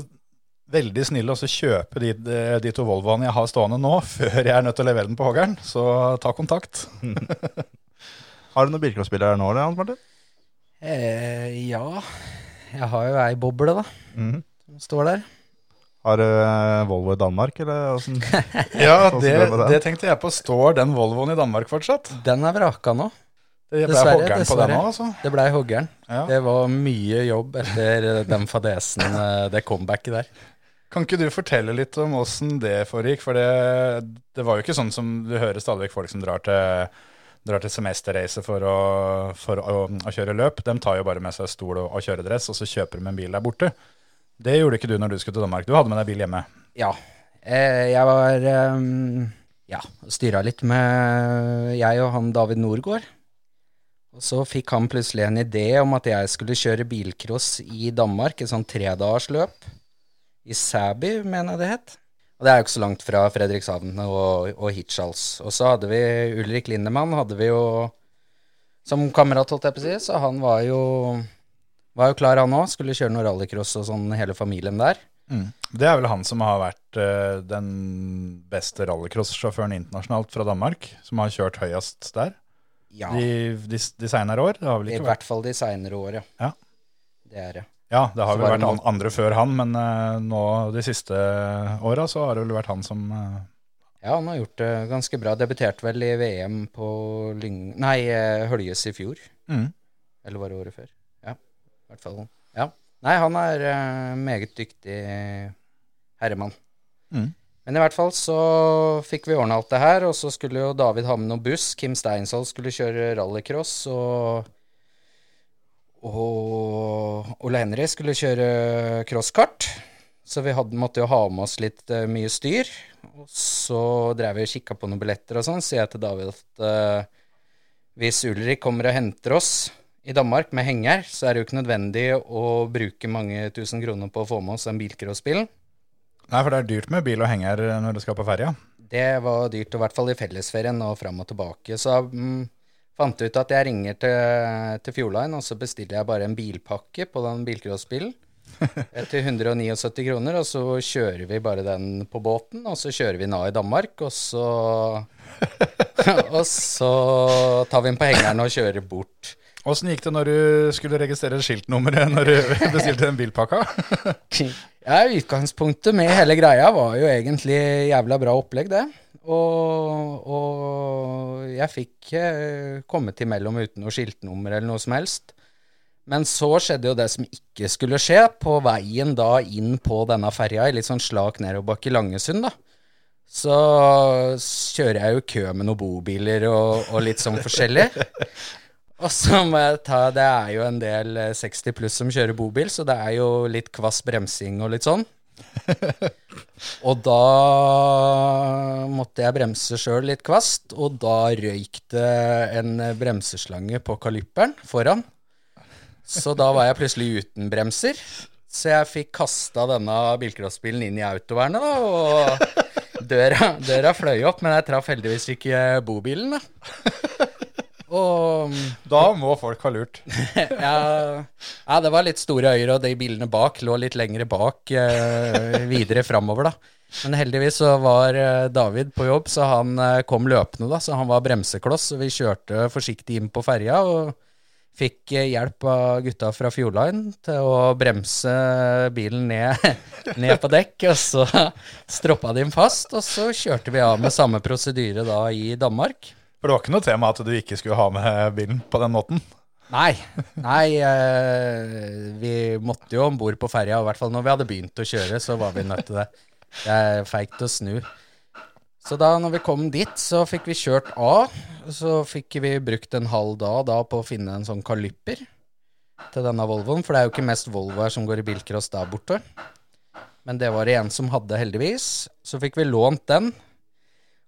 veldig snill og kjøpe de, de to Volvoene jeg har stående nå, (laughs) før jeg er nødt til å levere den på hoggeren, så ta kontakt. (laughs) Har du noen bilcrossbiler her nå, eller, Hans Martin? Eh, ja, jeg har jo ei boble, da. Mm. Som står der. Har du eh, Volvo i Danmark, eller åssen? (laughs) Ja, det, det tenkte jeg på. Står den Volvoen i Danmark fortsatt? Den er vraka nå. Det ble Dessverre, hoggeren på dessverre. den også, altså. Det blei hoggeren. Ja. Det var mye jobb etter den fadesen, eh, det comebacket der. Kan ikke du fortelle litt om åssen det foregikk? For det, det var jo ikke sånn som du hører stadig vekk folk som drar til, drar til semesterreise for, å, for å, å kjøre løp. De tar jo bare med seg stol og, og kjøredress, og så kjøper de en bil der borte. Det gjorde ikke du når du skulle til Danmark. Du hadde med deg bil hjemme. Ja. Eh, jeg var eh, Ja, styra litt med jeg og han David Norgård. Og så fikk han plutselig en idé om at jeg skulle kjøre bilcross i Danmark, et sånn tredagersløp. I Sæby, mener jeg det het. Og det er jo ikke så langt fra Fredrikshavn og, og Hirtshals. Og så hadde vi Ulrik Lindemann, hadde vi jo som kamerat, holdt jeg på å si. Så han var jo, var jo klar, han òg. Skulle kjøre noe rallycross og sånn, hele familien der. Det er vel han som har vært uh, den beste rallycross-sjåføren internasjonalt fra Danmark, som har kjørt høyest der Ja. de, de, de senere år. Det har vel I vært hvert fall de seinere år, ja. Ja. Det er det. Ja, det har vel vært det andre før han, men uh, nå de siste åra så har det vel vært han som uh... Ja, han har gjort det ganske bra. Debuterte vel i VM på Lyng... Nei, eh, Høljes i fjor. mm. Eller var det året før? Ja, i hvert fall. Ja. Nei, han er uh, meget dyktig Herremann. Mm. Men i hvert fall så fikk vi ordna alt det her, og så skulle jo David ha med noen buss. Kim Steinsvold skulle kjøre rallycross, og og Ole Henry skulle kjøre crosskart. Så vi hadde, måtte jo ha med oss litt uh, mye styr. Og så drev vi og kikka på noen billetter og sånn, sier jeg til David at uh, hvis Ulrik kommer og henter oss i Danmark med henger, så er det jo ikke nødvendig å bruke mange tusen kroner på å få med oss en bilcrossbilen. Nei, for det er dyrt med bil og henger når du skal på ferja. Det var dyrt, i hvert fall i fellesferien og fram og tilbake. Så mm, fant ut at jeg ringer til, til Fjordline, og så bestiller jeg bare en bilpakke på den bilcrossbilen. (laughs) Til 179 kroner, og så kjører vi bare den på båten, og så kjører vi den av i Danmark, og så (laughs) Og så tar vi den på hengeren og kjører bort. Åssen gikk det når du skulle registrere skiltnummeret når du (laughs) bestilte den bilpakka? Ja, utgangspunktet med hele greia var jo egentlig jævla bra opplegg, det. Og, og jeg fikk eh, kommet imellom uten noe skiltnummer eller noe som helst. Men så skjedde jo det som ikke skulle skje, på veien da inn på denne ferja i litt sånn slak nedoverbakke i Langesund, da. Så kjører jeg jo kø med noen bobiler og, og litt sånn forskjellig. Og så må jeg ta Det er jo en del eh, 60 pluss som kjører bobil, så det er jo litt kvass bremsing og litt sånn. (laughs) Og da måtte jeg bremse sjøl litt kvast, og da røyk det en bremseslange på kalypperen foran. Så da var jeg plutselig uten bremser. Så jeg fikk kasta denne bilcrossbilen inn i autovernet, da, og døra, døra fløy opp, men jeg traff heldigvis ikke bobilen, da. Og Da må folk ha lurt. (laughs) ja, ja, det var litt store øyer, og de bilene bak lå litt lengre bak, eh, videre framover, da. Men heldigvis så var eh, David på jobb, så han eh, kom løpende, da. Så han var bremsekloss, og vi kjørte forsiktig inn på ferja. og Fikk eh, hjelp av gutta fra Fjordline til å bremse bilen ned, (laughs) ned på dekk, og så (laughs) stroppa de den fast, og så kjørte vi av med samme prosedyre da i Danmark. For det var ikke noe tema at du ikke skulle ha med bilen på den måten. Nei, nei eh, vi måtte jo om bord på ferja, i hvert fall når vi hadde begynt å kjøre, så var vi nødt til det. Det er feigt å snu. Så da når vi kom dit, så fikk vi kjørt av. Så fikk vi brukt en halv dag da på å finne en sånn kalypper til denne Volvoen, for det er jo ikke mest Volvoer som går i bilcross der borte. Men det var det en som hadde, heldigvis. Så fikk vi lånt den.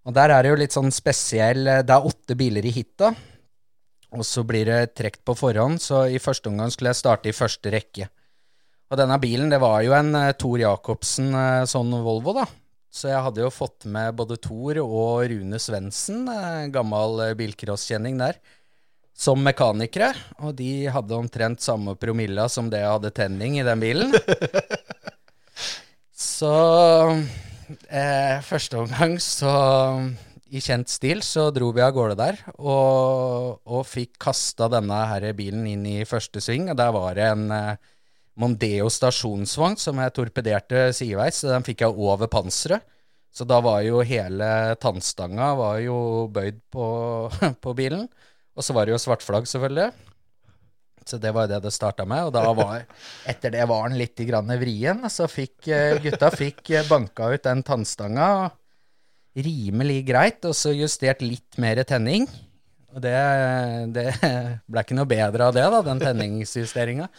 Og der er det jo litt sånn spesiell Det er åtte biler i hitta. Og så blir det trukket på forhånd, så i første omgang skulle jeg starte i første rekke. Og denne bilen, det var jo en Thor Tor Jacobsen eh, sånn Volvo, da. Så jeg hadde jo fått med både Thor og Rune Svendsen, eh, gammel eh, bilcrosskjenning der, som mekanikere. Og de hadde omtrent samme promilla som det jeg hadde tenning i den bilen. (laughs) Så eh, første omgang så i kjent stil så dro vi av gårde der, og, og fikk kasta denne her bilen inn i første sving. Og der var det en eh, Mondeo stasjonsvogn som jeg torpederte sideveis, så den fikk jeg over panseret. Så da var jo hele tannstanga var jo bøyd på, (laughs) på bilen. Og så var det jo svartflagg, selvfølgelig. Så det var det det starta med. Og da var, (laughs) etter det var den litt grann vrien. Så fikk eh, gutta fikk eh, banka ut den tannstanga rimelig greit, og så justert litt mer tenning. Og det, det ble ikke noe bedre av det, da, den tenningsjusteringa.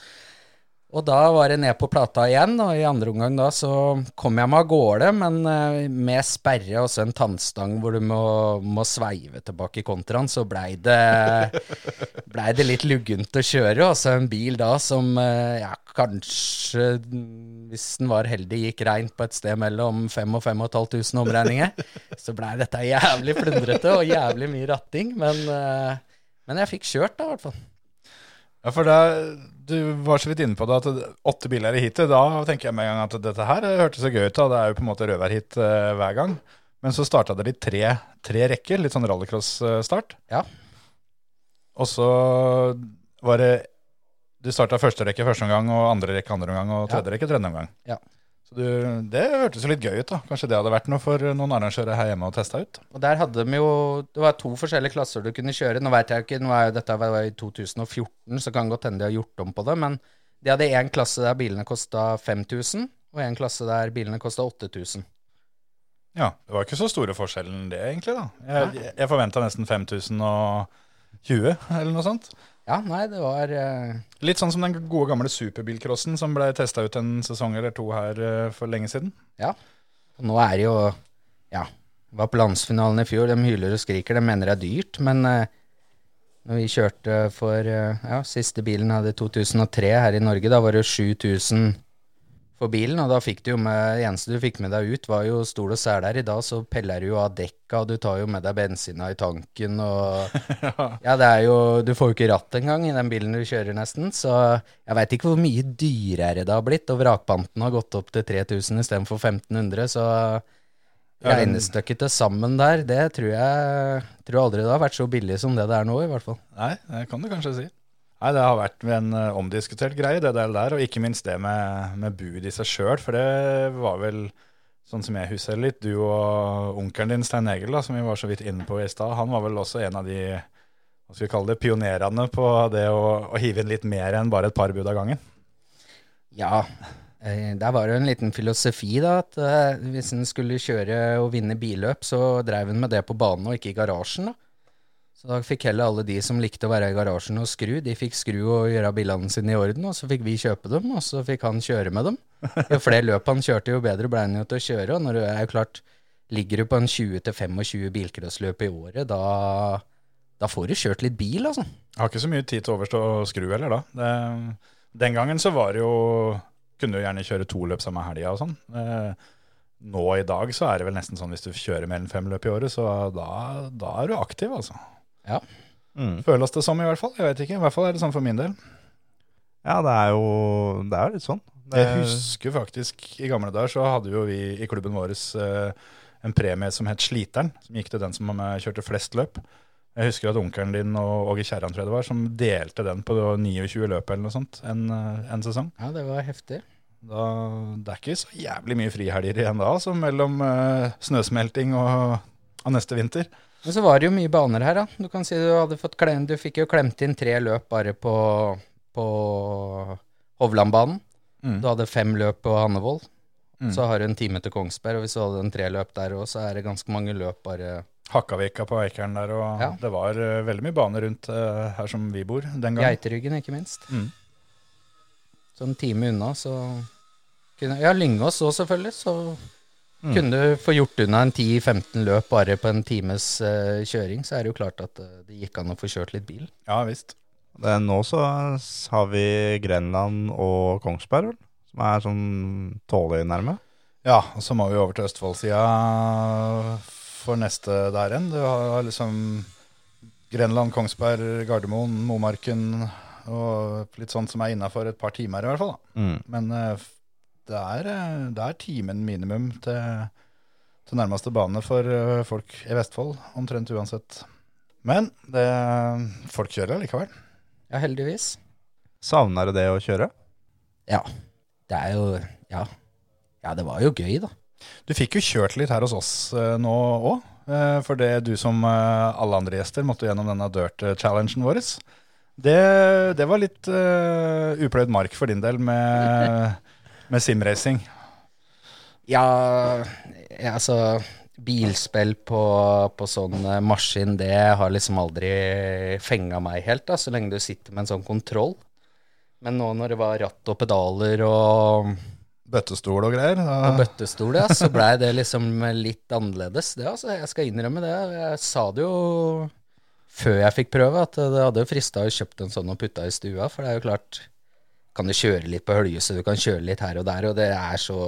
Og da var det ned på plata igjen, og i andre omgang da så kom jeg meg av gårde, men eh, med sperre og så en tannstang hvor du må, må sveive tilbake i kontraen, så blei det, (laughs) ble det litt luggent å kjøre. Og så en bil da som eh, ja, kanskje, hvis den var heldig, gikk reint på et sted mellom 5000 og 5500 omregninger. Så blei dette jævlig plundrete og jævlig mye ratting, men, eh, men jeg fikk kjørt da, i hvert fall. Ja, for da, Du var så vidt inne på det at åtte biler i heatet. Da tenker jeg med en gang at dette her hørtes så gøy ut. da, Det er jo på en måte rødværhit uh, hver gang. Men så starta det litt tre, tre rekker, litt sånn rallycross-start. Ja. Og så var det Du starta første rekke første omgang, og andre rekke andre omgang, og tredje rekke tredje omgang. Ja. Så du, det hørtes jo litt gøy ut, da. Kanskje det hadde vært noe for noen arrangører her hjemme å teste ut? Og der hadde de jo Det var to forskjellige klasser du kunne kjøre. Nå vet jeg ikke, nå er jo dette var i 2014, så kan godt hende de har gjort om på det. Men de hadde én klasse der bilene kosta 5000, og en klasse der bilene kosta 8000. Ja, det var ikke så store forskjellen det, egentlig. da. Jeg, jeg forventa nesten 5020, eller noe sånt. Ja, nei, det var uh... Litt sånn som den gode gamle superbilcrossen som ble testa ut en sesong eller to her uh, for lenge siden. Ja. Og nå er det jo Ja, var på landsfinalen i fjor. De hyler og skriker. De mener det er dyrt, men uh, når vi kjørte for Ja, siste bilen hadde 2003 her i Norge. Da var det 7000 for bilen, og da fikk du jo med Det eneste du fikk med deg ut, var jo stol og seler. I dag så peller du jo av dekka, og du tar jo med deg bensina i tanken, og (laughs) Ja, det er jo Du får jo ikke ratt engang i den bilen du kjører, nesten. Så jeg veit ikke hvor mye dyrere det har blitt, og vrakpanten har gått opp til 3000 istedenfor 1500, så Regnestykket til sammen der, det tror jeg tror aldri det har vært så billig som det det er nå, i hvert fall. Nei, det kan du kanskje si. Nei, Det har vært en eh, omdiskutert greie, det der, der, og ikke minst det med, med bud i seg sjøl. For det var vel, sånn som jeg husker litt, du og onkelen din Stein Egil, da, som vi var så vidt inne på i stad, han var vel også en av de hva skal vi kalle det, pionerene på det å, å hive inn litt mer enn bare et par bud av gangen. Ja, eh, der var det jo en liten filosofi, da, at eh, hvis en skulle kjøre og vinne billøp, så drev en med det på banen og ikke i garasjen, da. Så da fikk heller alle de som likte å være i garasjen og skru, de fikk skru og gjøre bilene sine i orden, og så fikk vi kjøpe dem, og så fikk han kjøre med dem. (laughs) Jo flere løp han kjørte, jo bedre ble han jo til å kjøre, og når du er jo klart, ligger du på en 20-25 bilcrossløp i året, da, da får du kjørt litt bil, altså. Jeg har ikke så mye tid til å overstå å skru heller, da. Det, den gangen så var det jo Kunne du gjerne kjøre to løp samme helga og sånn. Eh, nå i dag så er det vel nesten sånn hvis du kjører mellom fem løp i året, så da, da er du aktiv, altså. Ja. Mm. Føles det som, i hvert fall. Jeg vet ikke. I hvert fall er det sånn for min del. Ja, det er jo det er litt sånn. Det, Jeg husker faktisk i gamle dager så hadde jo vi i klubben vår eh, en premie som het Sliteren, som gikk til den som kjørte flest løp. Jeg husker at onkelen din og Åge Kjerran tror jeg det var, som delte den på 29 løp eller noe sånt en, eh, en sesong. Ja, det var heftig. Da, det er ikke så jævlig mye frihelger igjen da, altså mellom eh, snøsmelting og, og neste vinter. Men så var det jo mye baner her, da. Du kan si du hadde fått klem, Du fikk jo klemt inn tre løp bare på, på Hovlandbanen. Mm. Du hadde fem løp på Hannevold. Mm. Så har du en time til Kongsberg, og hvis du hadde en tre løp der òg, så er det ganske mange løp bare Hakkavika på Eikeren der, og Ja. det var uh, veldig mye baner rundt uh, her som vi bor den gangen. Geiteryggen, ikke minst. Mm. Så en time unna, så kunne Ja, Lyngås òg, selvfølgelig. Så Mm. kunne du få gjort unna en 10-15 løp bare på en times uh, kjøring, så er det jo klart at uh, det gikk an å få kjørt litt bil. Ja visst. det er nå så har vi Grenland og Kongsberg, vel, som er sånn tålelig nærme. Ja, og så må vi over til Østfoldsida for neste der igjen. Du har liksom Grenland, Kongsberg, Gardermoen, Momarken og litt sånt som er innafor et par timer i hvert fall. da. Mm. Men eh, det er, eh, det er timen minimum til, til nærmeste bane for eh, folk i Vestfold, omtrent uansett. Men det, folk kjører likevel. Ja, heldigvis. Savner du det å kjøre? Ja. Det er jo Ja. Ja, det var jo gøy, da. Du fikk jo kjørt litt her hos oss eh, nå òg. For det du som alle andre gjester måtte gjennom denne dirt-challengen vår. Det, det var litt uh, upløyd mark for din del med, med simracing. Ja, altså Bilspill på, på sånn eh, maskin, det har liksom aldri fenga meg helt, da, så lenge du sitter med en sånn kontroll. Men nå når det var ratt og pedaler og, Bøttestol og greier. og bøttestol, ja, så blei det liksom litt annerledes. Det, altså, jeg skal innrømme det. Jeg sa det jo før jeg fikk prøve, at det hadde frista å kjøpt en sånn og putta i stua, for det er jo klart Kan du kjøre litt på høljehuset, du kan kjøre litt her og der, og det er så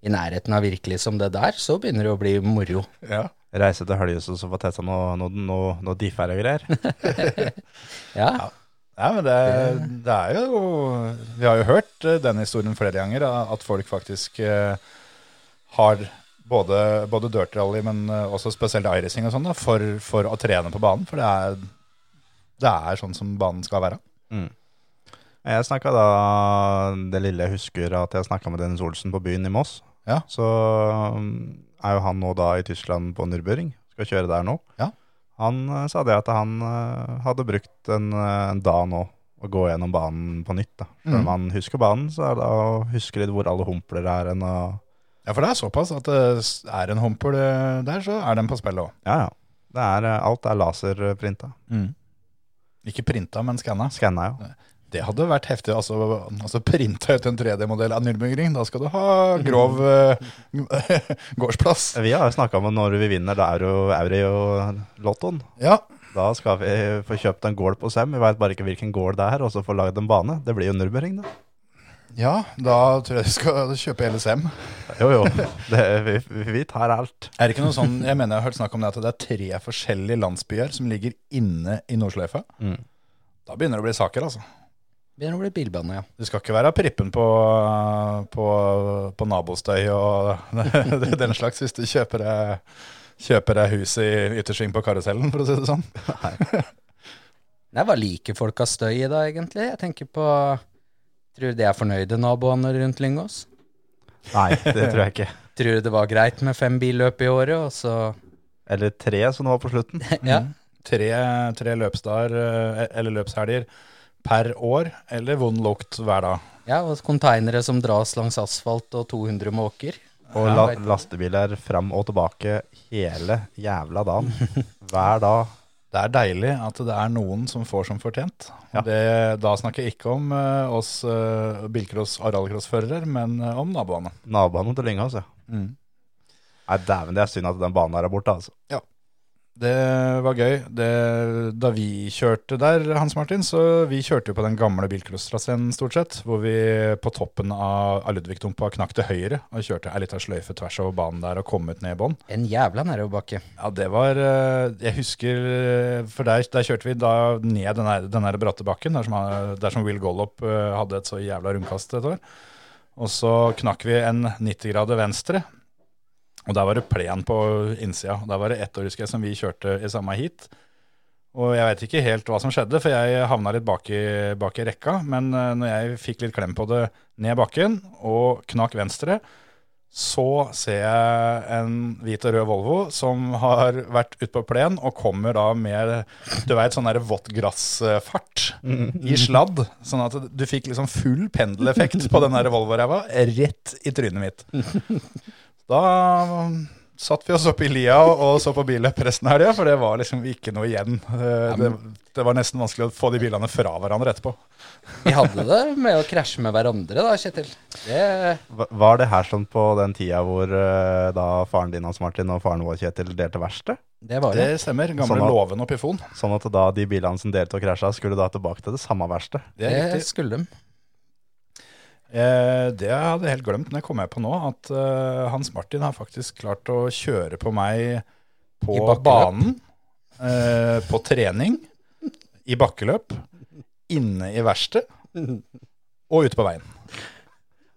i nærheten av virkelig som det der, så begynner det å bli moro. ja. Reise til Høljehuset og få testa noe, noe, noe, noe differe greier. (laughs) Ja, ja, men det, det er jo Vi har jo hørt eh, den historien flere ganger, at folk faktisk eh, har både, både dirt rally, men eh, også spesielt iRacing og sånn, for, for å trene på banen. For det er, det er sånn som banen skal være. Jeg snakka da Det lille jeg husker at jeg snakka med Dennis Olsen på byen i Moss. Ja. Så um, er jo han nå da i Tyskland på Nürburgring. Skal kjøre der nå. Ja. Han eh, sa det at han eh, hadde brukt en, eh, en dag nå å gå gjennom banen på nytt. da. Selv om man husker banen, så er det å huske litt hvor alle humpler er enn å Ja, for det er såpass at det er en humpel der, så er den på spillet òg. Ja, ja. Det er, alt er laserprinta. Ikke printa, men skanna. Skanna, ja. Det hadde vært heftig. Altså, altså printa ut en 3D-modell av Nürburgring. Da skal du ha grov uh, (laughs) gårdsplass. Vi har jo snakka om når vi vinner da Euro, Euri og Lottoen, Ja, da skal vi få kjøpt en gård på Sem. Vi veit bare ikke hvilken gård det er, og så få lagd en bane. Det blir jo Nürburgring, da. ja, da tror jeg vi skal kjøpe hele Sem. Jo, jo. Det, vi, vi tar alt. Er det ikke noe sånn, Jeg mener jeg har hørt snakk om det at det er tre forskjellige landsbyer som ligger inne i Nordsløyfa. Mm. Da begynner det å bli saker, altså. Begynner å bli bilbane, ja. Du skal ikke være prippen på, på, på nabostøy og (laughs) den slags hvis du kjøper deg, kjøper deg hus i yttersving på karusellen, for å si det sånn. Nei, hva liker folk av støy i dag, egentlig? Jeg tenker på Tror du de er fornøyde, naboene rundt Lyngås? Nei, det tror jeg ikke. (laughs) Tror du det var greit med fem billøp i året, og så Eller tre, som det var på slutten. (laughs) Ja. Tre, tre løpsdager, eh, eller løpshelger, per år, eller vond lukt hver dag. ja og konteinere som dras langs asfalt, og 200 måker. Og la, lastebiler fram og tilbake hele jævla dagen. (laughs) Hver dag. Det er deilig at det er noen som får som fortjent. Ja. Det, da snakker jeg ikke om uh, oss uh, bilcross- og rallycrossførere, men uh, om naboene. Naboene til Lyngås, ja. Nei, dæven, det er synd at den banen her er borte, altså. Det var gøy. Det, da vi kjørte der, Hans Martin, så vi kjørte jo på den gamle bilcrosstraseen stort sett, hvor vi på toppen av, av Ludvigdumpa knakk til høyre og kjørte ei lita sløyfe tvers over banen der og kom ut ned i bånn. En jævla nedoverbakke. Ja, det var eh, Jeg husker eh, For der, der kjørte vi da ned den der, den der bratte bakken, der som, der som Will Gollop eh, hadde et så jævla rundkast et år. Og så knakk vi en 90 grader venstre. Og der var det plen på innsida. Der var det ett år, husker jeg, som vi kjørte i samme heat. Og jeg vet ikke helt hva som skjedde, for jeg havna litt bak i, bak i rekka. Men eh, når jeg fikk litt klem på det ned bakken og knakk venstre, så ser jeg en hvit og rød Volvo som har vært ute på plen og kommer da med du vet, sånn der vått grassfart i sladd. Sånn at du fikk liksom full pendeleffekt på den Volvo-ræva rett i trynet mitt. (laughs) Da satt vi oss opp i lia og så på billøp resten av helga, for det var liksom ikke noe igjen. Eh, Det, det var nesten vanskelig å få de bilene fra hverandre etterpå. Vi hadde det med å krasje med hverandre, da, Kjetil. Det Var det her sånn på den tida hvor eh, da faren din Hans Martin og faren vår Kjetil delte verksted? Det var det. Det stemmer. Gamle Sånn at- Låven og Pifon. Sånn at da de bilene som delte og krasja, skulle da tilbake til det samme verkstedet? Det Det skulle de. Eh, det hadde jeg helt glemt, når jeg kom med på nå at eh, Hans Martin har faktisk klart å kjøre på meg på banen, eh, på trening, i bakkeløp, inne i verkstedet og ute på veien.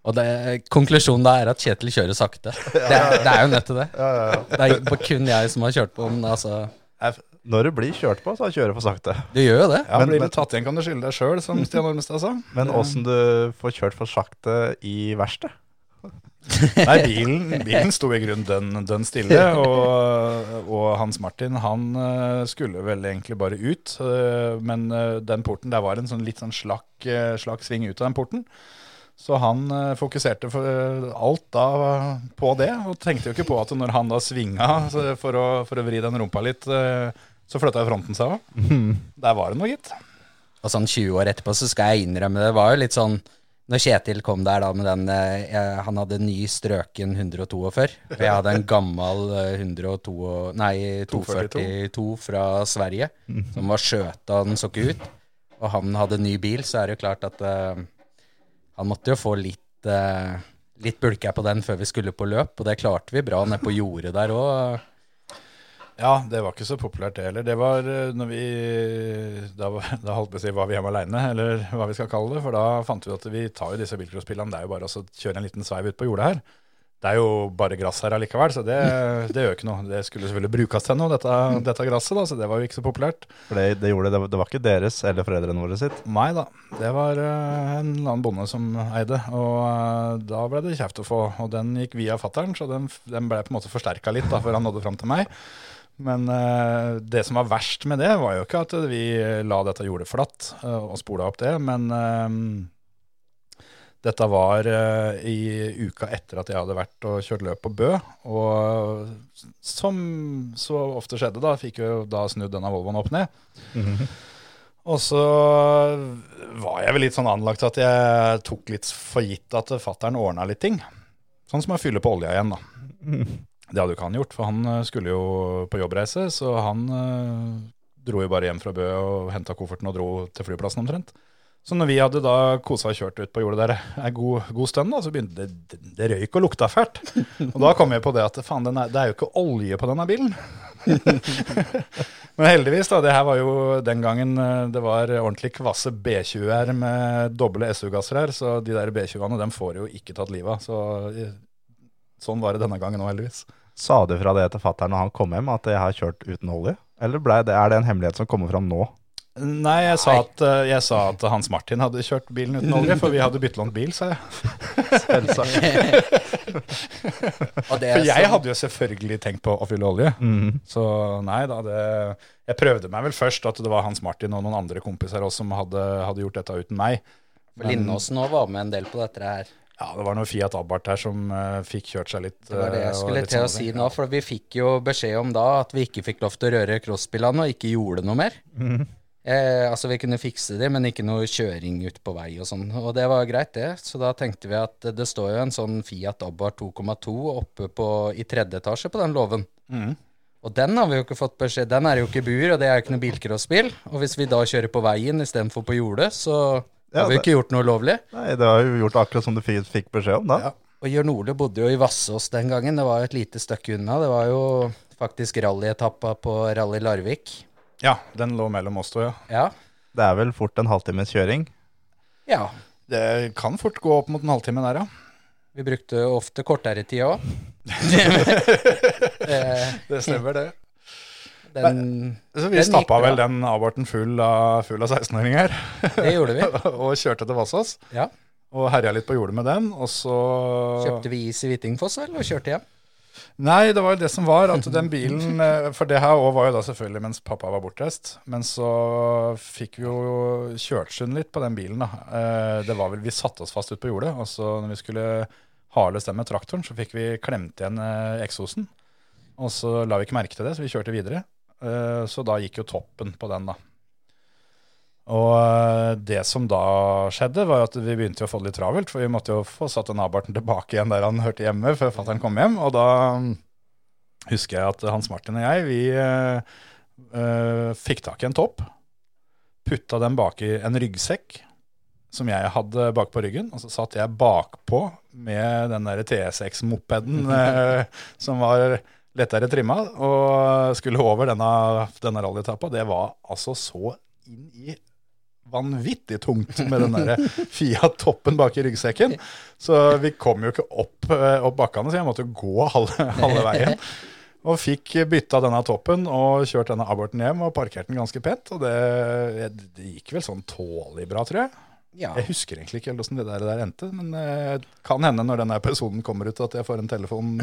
Og det, konklusjonen da er at Kjetil kjører sakte. (laughs) Det det er jo nødt til det. Det er kun jeg som har kjørt på, men altså Når du blir kjørt på, så kjører du for sakte. Det gjør jo det. Ja, Men- Blir du tatt igjen, kan du skylde deg sjøl, som Stian Ormestad sa. (laughs) Men åssen du får kjørt for sakte i verkstedet? Nei, bilen, bilen sto i grunnen dønn, dønn stille, (laughs) og, og Hans Martin han eh, skulle vel egentlig bare ut. eh, Men eh, den porten, der var en sånn litt sånn slakk, slakk sving ut av den porten. Så han fokuserte for alt da på det, og tenkte jo ikke på at når han da svinga for å, for å vri den rumpa litt, så flytta fronten seg òg. Der var det noe, gitt. Og sånn 20 år etterpå så skal jeg innrømme det var jo litt sånn Når Kjetil kom der da med den eh, Han hadde ny strøken 142, og jeg hadde en gammel eh, 102 Nei, 242 fra Sverige, som var skjøta, den så ikke ut. Og han hadde ny bil, så er det jo klart at eh, han måtte jo få litt eh, Litt bulke på den før vi skulle på løp, og det klarte vi bra nede på jordet der òg. Ja, det var ikke så populært det heller. Det var eh, når vi Da, (laughs) da holdt vi å si var vi hjemme aleine, eller (laughs) hva vi skal kalle det. For da fant vi at vi tar jo disse bilcrosspillene. Det er jo bare å kjøre en liten sveiv ut på jordet her. Det er jo bare gress her allikevel, så det, (laughs) det gjør ikke noe. Det skulle selvfølgelig brukes til noe, dette, dette gresset, da, så det var jo ikke så populært. For det, det gjorde det, det var ikke deres eller foreldrene våre sitt. Nei da, det var eh, en annen bonde som eide, og eh, da ble det kjeft å få. Og den gikk via fattern, så den, den ble på en måte forsterka litt da, før han nådde fram til meg. Men eh, det som var verst med det, var jo ikke at vi la dette jordet flatt eh, og spola opp det, men eh, dette var eh, i uka etter at jeg hadde vært og kjørt løp på Bø. Og som så ofte skjedde, da fikk jo da snudd denne Volvoen opp ned. Og så var jeg vel litt sånn anlagt at jeg tok litt for gitt at fattern ordna litt ting. Sånn som å fylle på olja igjen, da. Det hadde jo ikke han gjort, for han eh, skulle jo på jobbreise, så han eh, dro jo bare hjem fra Bø og henta kofferten og dro til flyplassen omtrent. Så når vi hadde da kosa og kjørt ut på jordet der en god, god stund, da, så begynte det, det, røyk og lukta fælt. Og da kom jeg på det at faen, er, det er jo ikke olje på denne bilen. (laughs) Men heldigvis, da. Det her var jo den gangen eh, det var ordentlig kvasse B20-er med doble SU-gasser her, så de der B20-ene dem får jo ikke tatt livet av. Så eh, sånn var det denne gangen òg, heldigvis. Sa du fra det til fatter'n når han kom hjem, at jeg har kjørt uten olje? Eller det, er det en hemmelighet som kommer fram nå? Nei, jeg sa, at, eh, jeg sa at Hans Martin hadde kjørt bilen uten olje, for vi hadde byttelånt bil, sa jeg. (laughs) Og det er For jeg hadde jo selvfølgelig tenkt på å fylle olje. Så nei da, det Jeg prøvde meg vel først at det var Hans Martin og noen andre kompiser også som hadde, hadde gjort dette uten meg. Men, Lindåsen òg var med en del på dette her. Ja, det var noe Fiat Abarth her som uh, fikk kjørt seg litt. Det var det eh, jeg skulle til å si nå, for vi fikk jo beskjed om da at vi ikke fikk lov til å røre crossbilene og ikke gjorde noe mer. Eh, altså vi kunne fikse det, men ikke noe kjøring ut på vei og sånn. Og det var greit, det. Så da tenkte vi at det står jo en sånn Fiat Abarth 2,2 oppe på, i tredje etasje på den låven. Mm. Og den har vi jo ikke fått beskjed Den er jo ikke bur, og det er jo ikke noe bilcrossbil. Og hvis vi da kjører på veien istedenfor på jordet, så Ja, har vi ikke gjort noe ulovlig. Nei, det har vi gjort akkurat som du fikk beskjed om, da. Ja. Og Jørn Ole bodde jo i Vassås den gangen. Det var jo et lite stykke unna. Det var jo faktisk rallyetappa på Rally Larvik. Ja, den lå mellom oss to, ja. Ja. Det er vel fort en halvtimes kjøring. ja. Det kan fort gå opp mot en halvtime der, ja. Vi brukte ofte kortere tid òg. (laughs) Det stemmer, det. Den, Så vi stappa vel den aborten full av, full av 16-åringer det gjorde vi. (laughs) og kjørte til Vassås. Ja. Og herja litt på jordet med den, og så Kjøpte vi is i Hvittingfoss vel, og kjørte hjem. Nei, det var jo det som var, at (laughs) den bilen eh, For det her også var jo da selvfølgelig mens pappa var bortreist. Men så fikk vi jo kjørt sund litt på den bilen, da. Eh, Det var vel Vi satte oss fast ute på jordet, og så når vi skulle hales den med traktoren, så fikk vi klemt igjen eh, eksosen. Og så la vi ikke merke til det, så vi kjørte videre. Eh, Så da gikk jo toppen på den, da. Og eh, det som da skjedde, var at vi begynte å få det litt travelt. For vi måtte jo få satt den abarten tilbake igjen der han hørte hjemme, før fatter'n kom hjem. Og da mm, husker jeg at Hans Martin og jeg, vi eh, fikk tak i en topp. Putta den bak i en ryggsekk som jeg hadde bak på ryggen. Og så satt jeg bakpå med den der TSX-mopeden uh, (laughs) som var lettere trimma, og skulle over denne, denne rallyetappa. Det var altså så inn i vanvittig tungt med den der (laughs) Fiat-toppen bak i ryggsekken. Så vi kom jo ikke opp, eh, opp bakkene, så jeg måtte gå halve, halve veien. Og fikk bytta denne toppen og kjørt denne aborten hjem og parkert den ganske pent. Og det, det gikk vel sånn tålelig bra, tror jeg. Ja. Jeg husker egentlig ikke helt hvordan det der, der endte, men det kan hende når denne episoden kommer ut at jeg får en telefon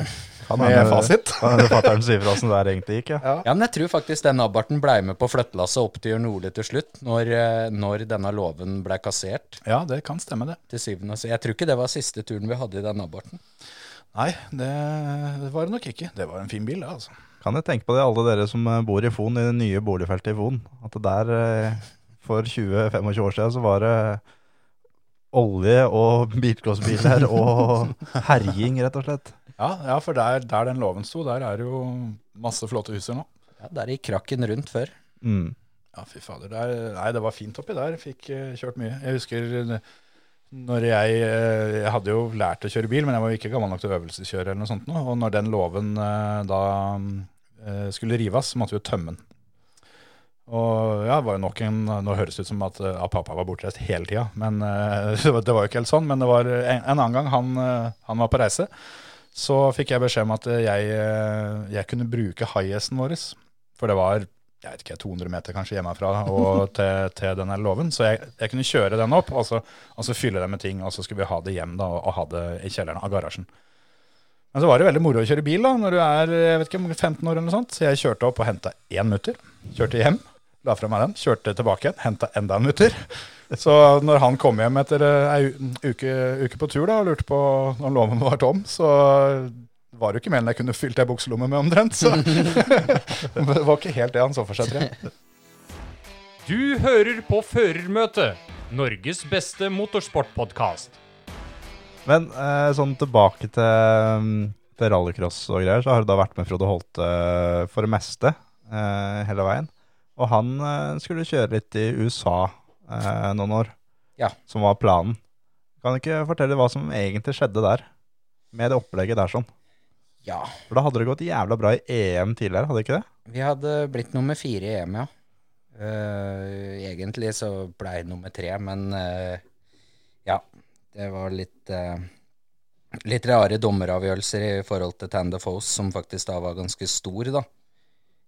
Kan med hende- fasit. Kan hende fatter'n sier fra åssen det der egentlig gikk, ja. Ja. ja, men jeg tror faktisk den abarten blei med på flyttelasset opp til Jørn til slutt, når, eh, når denne låven blei kassert Ja, det kan stemme, det. til syvende og sist. Jeg tror ikke det var siste turen vi hadde i den abarten. Nei, det, det var det nok ikke. Det var en fin bil, det, altså. Kan jeg tenke på det, alle dere som eh, bor i Fon, i det nye boligfeltet i Fon. At det der eh, for 20-25 år siden så var det olje og bilcrossbiler og herjing, rett og slett. Ja, ja for der, der den låven sto, der er det jo masse flotte huser nå. Ja, Der gikk krakken rundt før. Mm. Ja, fy fader. Der, nei, det var fint oppi der. Fikk uh, kjørt mye. Jeg husker eh, når jeg eh, Jeg hadde jo lært å kjøre bil, men jeg var jo ikke gammel nok til å øvelseskjøre eller noe sånt nå. Og når den låven da skulle rives, så måtte vi jo tømme den. Og ja, det var jo nok en Nå høres det ut som at, eh, at pappa var bortreist hele tida, men eh, (laughs) det var- det var jo ikke helt sånn. Men det var en, en annen gang han, eh, han var på reise, så fikk jeg beskjed om at eh, jeg, eh, jeg kunne bruke high-hesten vår. For det var jeg vet ikke, 200 meter kanskje hjemmefra og (laughs) til, til denne låven. Så jeg, jeg kunne kjøre den opp og så, og så fylle den med ting, og så skulle vi ha det hjem da, og, og ha det i kjelleren av garasjen. Men så var det veldig moro å kjøre bil da, når du er jeg vet ikke, 15 år eller noe sånt. Så jeg kjørte opp og henta én mutter. Kjørte hjem, la fra meg den, kjørte tilbake igjen, henta enda en mutter. Så når han kom hjem etter eh, ei uke, uke på tur da, og lurte på når lommen var tom, så var det jo ikke mer enn jeg kunne fylt ei bukselomme med omtrent. Så (laughs) det var ikke helt det han så for seg, tror jeg. Du hører på Førermøtet, Norges beste motorsportpodkast. Men eh, sånn tilbake til, til rallycross og greier, så har du da vært med Frode Holte eh, for det meste eh, hele veien. Og han eh, skulle kjøre litt i USA eh, noen år, Ja. som var planen. Kan du ikke fortelle hva som egentlig skjedde der, med det opplegget der sånn? Ja. For da hadde det gått jævla bra i EM tidligere, hadde det ikke det? Vi hadde blitt nummer fire i EM, ja. Eh, egentlig så blei jeg nummer tre, men eh, ja. Det var litt eh, Litt rare dommeravgjørelser i forhold til Foss, som faktisk da var ganske stor, da.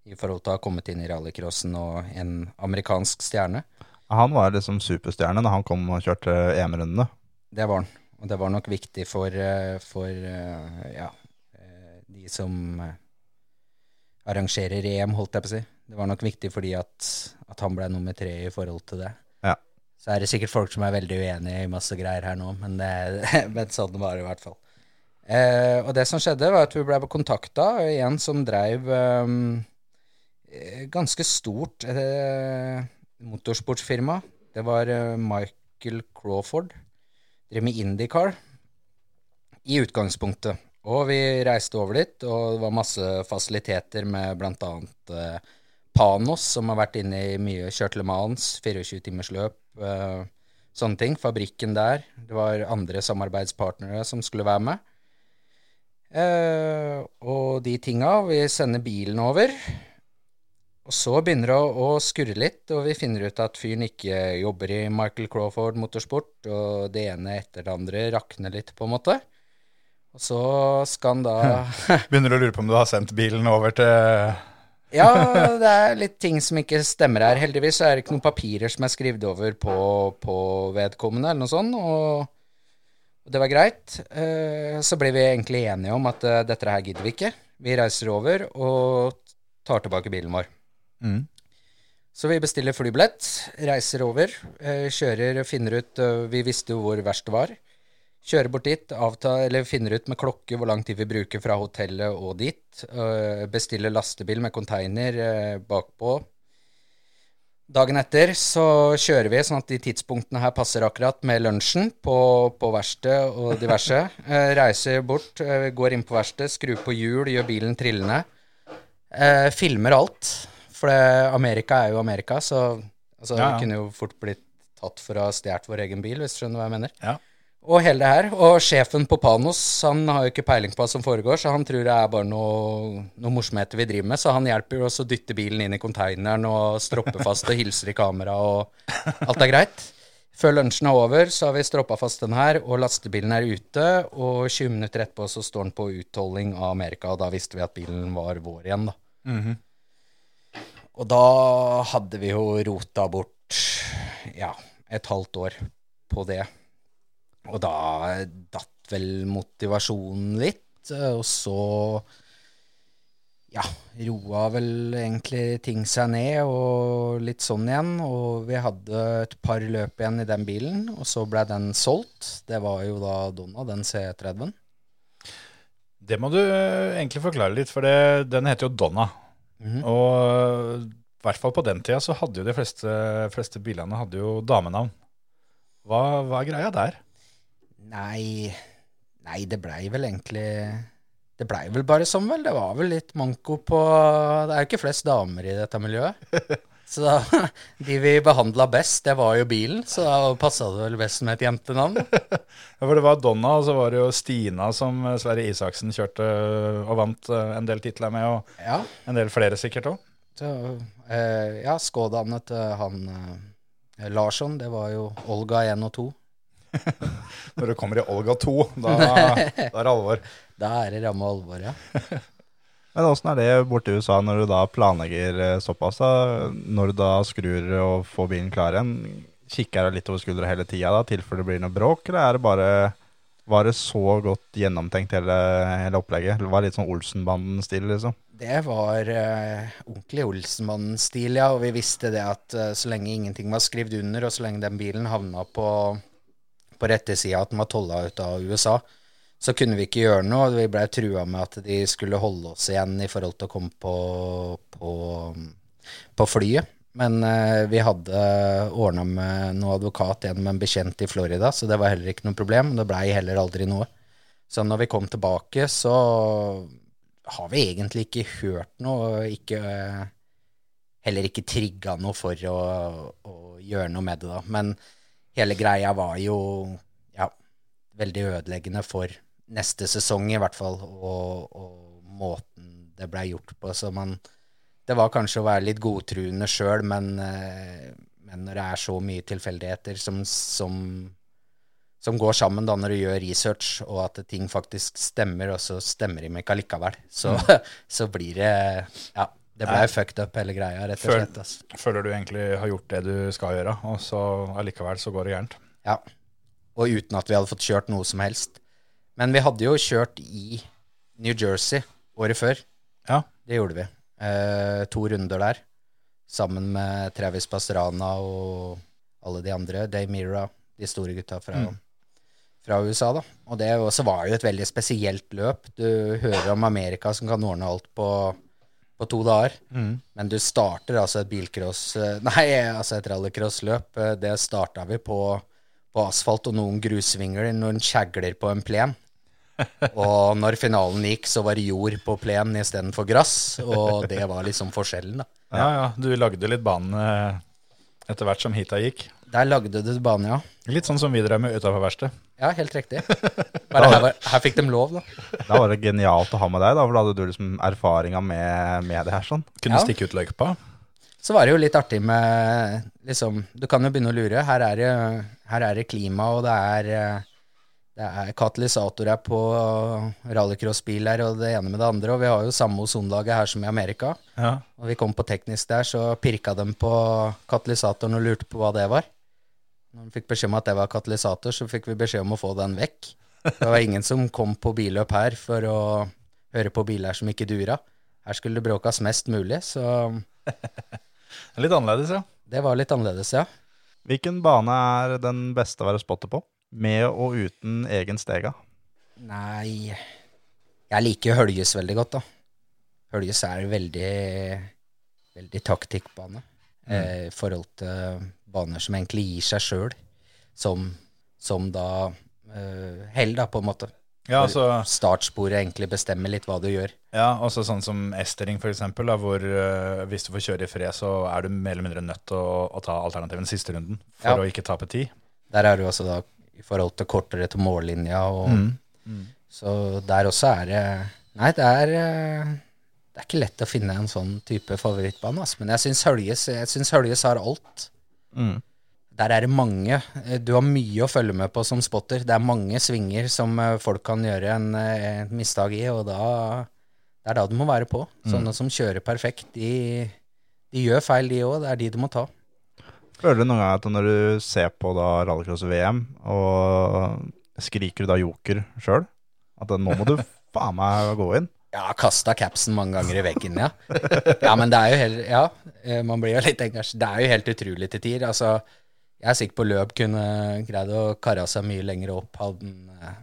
I forhold til å ha kommet inn i rallycrossen og en amerikansk stjerne. Han var liksom superstjerne da han kom og kjørte EM-rundene. Det var han. Og det var nok viktig for, eh, for eh, ja, eh, de som arrangerer EM, holdt jeg på å si. Det var nok viktig fordi at, at han ble nummer tre i forhold til det. Ja. Så er det sikkert folk som er veldig uenige i masse greier her nå, men, det, (laughs) men sånn var det i hvert fall. Eh, og det som skjedde, var at vi ble kontakta av en som dreiv eh, ganske stort eh, motorsportsfirma. Det var eh, Michael Crawford. Drev med Indycar i utgangspunktet. Og vi reiste over dit, og det var masse fasiliteter med annet eh, Panos, som har vært inne i mye kjørt Mans, 24-timersløp, eh, sånne ting. Fabrikken der. Det var andre samarbeidspartnere som skulle være med. Eh, og de tinga. Vi sender bilen over. Og så begynner det å, å skurre litt, og vi finner ut at fyren ikke jobber i Michael Crawford Motorsport, og det ene etter det andre rakner litt, på en måte. Og så skal han da (laughs) Begynner du å lure på om du har sendt bilen over til (laughs) Ja, det er litt ting som ikke stemmer her. Heldigvis er det ikke noen papirer som er skrevet over på, på vedkommende, eller noe sånt, og, og det var greit. Eh, så ble vi egentlig enige om at eh, dette her gidder vi ikke. Vi reiser over og tar tilbake bilen vår. Mm. Så vi bestiller flybillett, reiser over, eh, kjører og finner ut eh, Vi visste jo hvor verst det var. Kjører bort dit, avtar, eller finner ut med klokke hvor lang tid vi bruker fra hotellet og dit. eh, bestiller lastebil med container bakpå. Dagen etter så kjører vi sånn at de tidspunktene her passer akkurat med lunsjen på, på verksted og diverse. (laughs) Reiser bort, går inn på verkstedet, skrur på hjul, gjør bilen trillende. Filmer alt. For det, Amerika er jo Amerika, så altså, Ja, ja. vi kunne jo fort blitt tatt for å ha stjålet vår egen bil, hvis du skjønner hva jeg mener. Ja. Og hele det her. Og sjefen på Panos han har jo ikke peiling på hva som foregår, så han tror det er bare noe, noe morsomheter vi driver med. Så han hjelper jo oss å dytte bilen inn i konteineren og stroppe fast og hilser i kamera, og alt er greit. Før lunsjen er over, så har vi stroppa fast den her, og lastebilen er ute. Og 20 minutter etterpå så står den på utholding av Amerika, og da visste vi at bilen var vår igjen, da. Og da hadde vi jo rota bort ja, et halvt år på det. Og da datt vel motivasjonen litt, og så ja, roa vel egentlig ting seg ned og litt sånn igjen. Og vi hadde et par løp igjen i den bilen, og så ble den solgt. Det var jo da Donna, den C30-en. Det må du eh, egentlig forklare litt, for det, den heter jo Donna. Mhm. Og eh, i hvert fall på den tida så hadde jo de fleste, fleste bilene hadde jo damenavn. Hva, hva er greia der? Nei, nei, det blei vel egentlig Det blei vel bare sånn, vel. Det var vel litt manko på Det er jo ikke flest damer i dette miljøet. (laughs) Så da, (laughs) de vi behandla best, det var jo bilen, så da passa det vel best med et jentenavn. (laughs) Ja, For det var Donna, og så var det jo Stina som eh, Sverre Isaksen kjørte eh, og vant eh, en del titler med, og Ja, en del flere sikkert òg. eh, ja Skodaene til han eh, Larsson, det var jo Olga 1 og 2. (laughs) Når du kommer i Olga 2, da, da er det alvor. Da er det ramme alvor, ja. Men åssen er det borte i USA når du da planlegger eh, såpass? da? Når du da skrur og får bilen klar igjen, kikker du litt over skuldra hele tida da, tilfelle det blir noe bråk, eller er det bare Var det så godt gjennomtenkt hele, hele opplegget? Det var litt sånn Olsenbanden-stil, liksom? Det var uh, ordentlig Olsenbanden-stil, ja. Og vi visste det at uh, så lenge ingenting var skrevet under, og så lenge den bilen havna på, på rette sida at den var tolla ut av USA, så kunne vi ikke gjøre noe. Vi blei trua med at de skulle holde oss igjen i forhold til å komme på, på, på flyet. Men eh, vi hadde ordna med noe advokat gjennom en bekjent i Florida, så det var heller ikke noe problem. Det blei heller aldri noe. Så når vi kom tilbake, så har vi egentlig ikke hørt noe, og ikke, heller ikke trigga noe for å, å gjøre noe med det, da. Men hele greia var jo ja, veldig ødeleggende for neste sesong, i hvert fall, og, og måten det blei gjort på. Så man Det var kanskje å være litt godtruende sjøl, men, eh, men når det er så mye tilfeldigheter som, som som går sammen da når du gjør research, og at ting faktisk stemmer, og så stemmer de ikke allikevel. Så, (laughs) så blir det Ja, det ble Nei. fucked up, hele greia, rett og slett. Altså. Føler du egentlig har gjort det du skal gjøre, og så allikevel så går det gærent. Ja. Og uten at vi hadde fått kjørt noe som helst. Men vi hadde jo kjørt i New Jersey året før. Ja. Det gjorde vi. Eh, to runder der. Sammen med Travis Pastrana og alle de andre. Dave Mira, de store gutta fra, fra USA, da. Og det også var jo et veldig spesielt løp. Du hører om Amerika som kan ordne alt på, på to dager. Men du starter altså et bilcross eh, (laughs) Nei, altså et rallycrossløp. eh, Det starta vi på, på asfalt og noen grusvinger, noen kjegler på en plen. Og når finalen gikk, så var det jord på plenen istedenfor gress. Og det var liksom forskjellen, da. Ja, ja, du lagde litt banen eh, etter hvert som hita gikk. Der lagde du bane, ja. Litt sånn som vi drev med utafor verkstedet. Ja, helt riktig. (laughs) Bare her, var, her fikk de lov, da. Da var det genialt å ha med deg, da, for da hadde du liksom erfaringa med, med det her. sånn. Kunne Ja. stikke ut løypa. Så var det jo litt artig med liksom Du kan jo begynne å lure. Her er det, her er det klima, og det er, det er katalysatorer på rallycrossbiler og det ene med det andre. Og vi har jo samme ozonlaget her som i Amerika. Ja. Og vi kom på teknisk der, så pirka de på katalysatoren og lurte på hva det var. Når de fikk beskjed om at det var katalysator, så fikk vi beskjed om å få den vekk. Det var ingen som kom på billøp her for å høre på biler som ikke dura. Her skulle det bråkas mest mulig, så Litt annerledes, ja. det var litt annerledes, ja. Hvilken bane er den beste å være spotter på? Med og uten egen stega? Nei Jeg liker Høljes veldig godt, da. Høljes er veldig, veldig taktikkbane. Eh, I forhold til baner som egentlig gir seg sjøl, som, som da eh, hell, da, på en måte. Ja, altså, Startsporet egentlig bestemmer litt hva du gjør. ja, også sånn som Estering, for eksempel, da, hvor uh, hvis du får kjøre i fred, så er du mer eller mindre nødt til å, å ta alternativen siste runden for Ja. å ikke tape tid. Der er du altså da i forhold til kortere til mållinja, og Mm. så der også er det Nei, det er eh, Det er ikke lett å finne en sånn type favorittbane, altså. men jeg syns Høljes, synes Høljes har alt. Mm. Der er det mange. eh, Du har mye å følge med på som spotter. Det er mange svinger som eh, folk kan gjøre en, eh, en mistak i, og da det er da du må være på. Sånne som kjører perfekt, de, de gjør feil, de òg. Det er de du må ta. Føler du noen gang at når du ser på da rallycross-VM, og skriker du da joker sjøl? At nå må du (laughs) faen meg gå inn? Ja, kasta capsen mange ganger i veggen, ja. Ja, men det er jo helt Ja, eh, man blir jo litt engasjert. Det er jo helt utrolig til tider. Altså, jeg er sikker på løp kunne greid å karre seg mye lenger opp. Hadde han eh,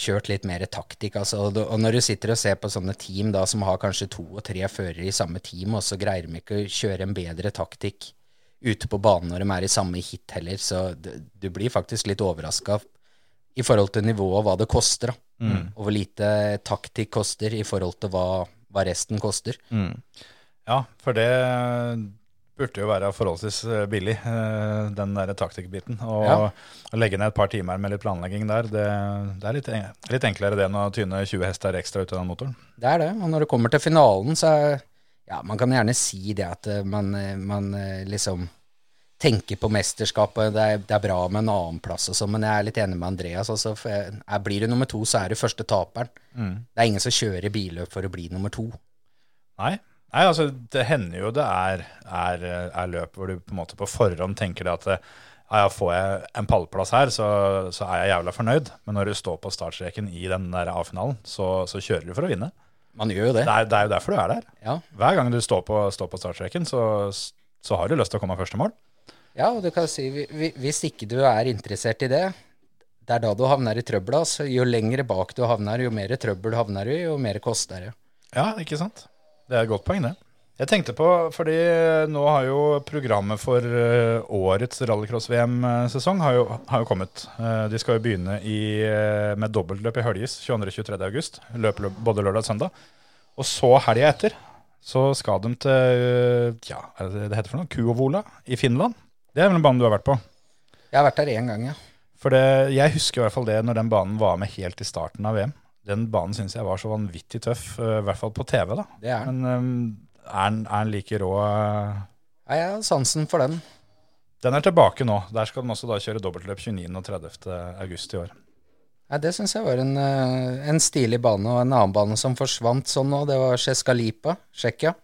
kjørt litt mer taktikk, altså. Og, når du sitter og ser på sånne team da, som har kanskje to og tre førere i samme team, og så greier de ikke å kjøre en bedre taktikk ute på banen når de er i samme hit heller, så du, blir faktisk litt overraska i forhold til nivået og hva det koster. da. Og hvor lite taktikk koster i forhold til hva, hva resten koster. Mm. Ja, for det burde jo være forholdsvis eh, billig, eh, den der taktikkbiten. Og Ja. å legge ned et par timer med litt planlegging der, det, det er litt, litt enklere det enn å tyne 20 hester ekstra ut av den motoren. Det er det. Og når det kommer til finalen, så er Ja, man kan gjerne si det at eh, man, man liksom tenker på mesterskapet. Det er, det er bra med en annenplass og sånn, men jeg er litt enig med Andreas. Altså, jeg, blir du nummer to, så er du første taperen. Det er ingen som kjører billøp for å bli nummer to. Nei. Nei, altså det hender jo det er, er, er løp hvor du på en måte på forhånd tenker det at ja, får jeg en pallplass her, så, så er jeg jævla fornøyd. Men når du står på startstreken i den der A-finalen, så, så kjører du for å vinne. Man gjør jo det. Det er, det er jo derfor du er der. Ja. Hver gang du står på, står på startstreken, så, så har du lyst til å komme første mål. Ja, og du kan si hvi- hvi- hvis ikke du er interessert i det, det er da du havner i trøbbel. Altså. Jo lengre bak du havner, jo mer trøbbel havner du i, jo mer koster det. Ja, ikke sant? Det er et godt poeng, det. Jeg tenkte på, fordi nå har jo programmet for eh, årets rallycross-VM-sesong har, har jo kommet. Eh, De skal jo begynne i, eh, med dobbeltløp i Høljes 22.-23. august. Løp løp både lørdag og søndag. Og så helga etter så skal de til ja, hva det heter for noe? Kuovola i Finland. Det er vel en bane du har vært på? Jeg har vært der én gang, ja. For det, jeg husker i hvert fall det når den banen var med helt i starten av VM. Den banen syns jeg var så vanvittig tøff, eh, i hvert fall på TV. da. Det er den. Men um, er den- like rå Nei, Ja, jeg har sansen for den. Den er tilbake nå. Der skal den også da kjøre dobbeltløp 29. og 30. august i år. Ja, det syns jeg var en, eh, en stilig bane, og en annen bane som forsvant sånn nå, det var Cescalipa, Tsjekkia.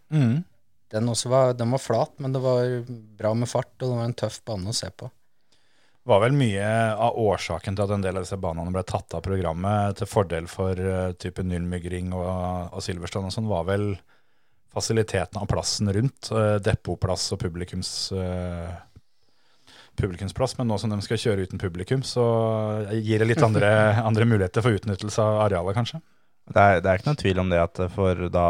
Den var, den var flat, men det var bra med fart, og det var en tøff bane å se på. Var vel mye av årsaken til at en del av disse banene ble tatt av programmet til fordel for uh, type Nürnmygring og, og Silverstone og sånn, var vel fasiliteten av plassen rundt. Uh, depotplass og publikums uh, publikumsplass, men nå som de skal kjøre uten publikum, så gir det litt andre, (laughs) andre muligheter for utnyttelse av arealet, kanskje. Det er, det er ikke noen tvil om det at for da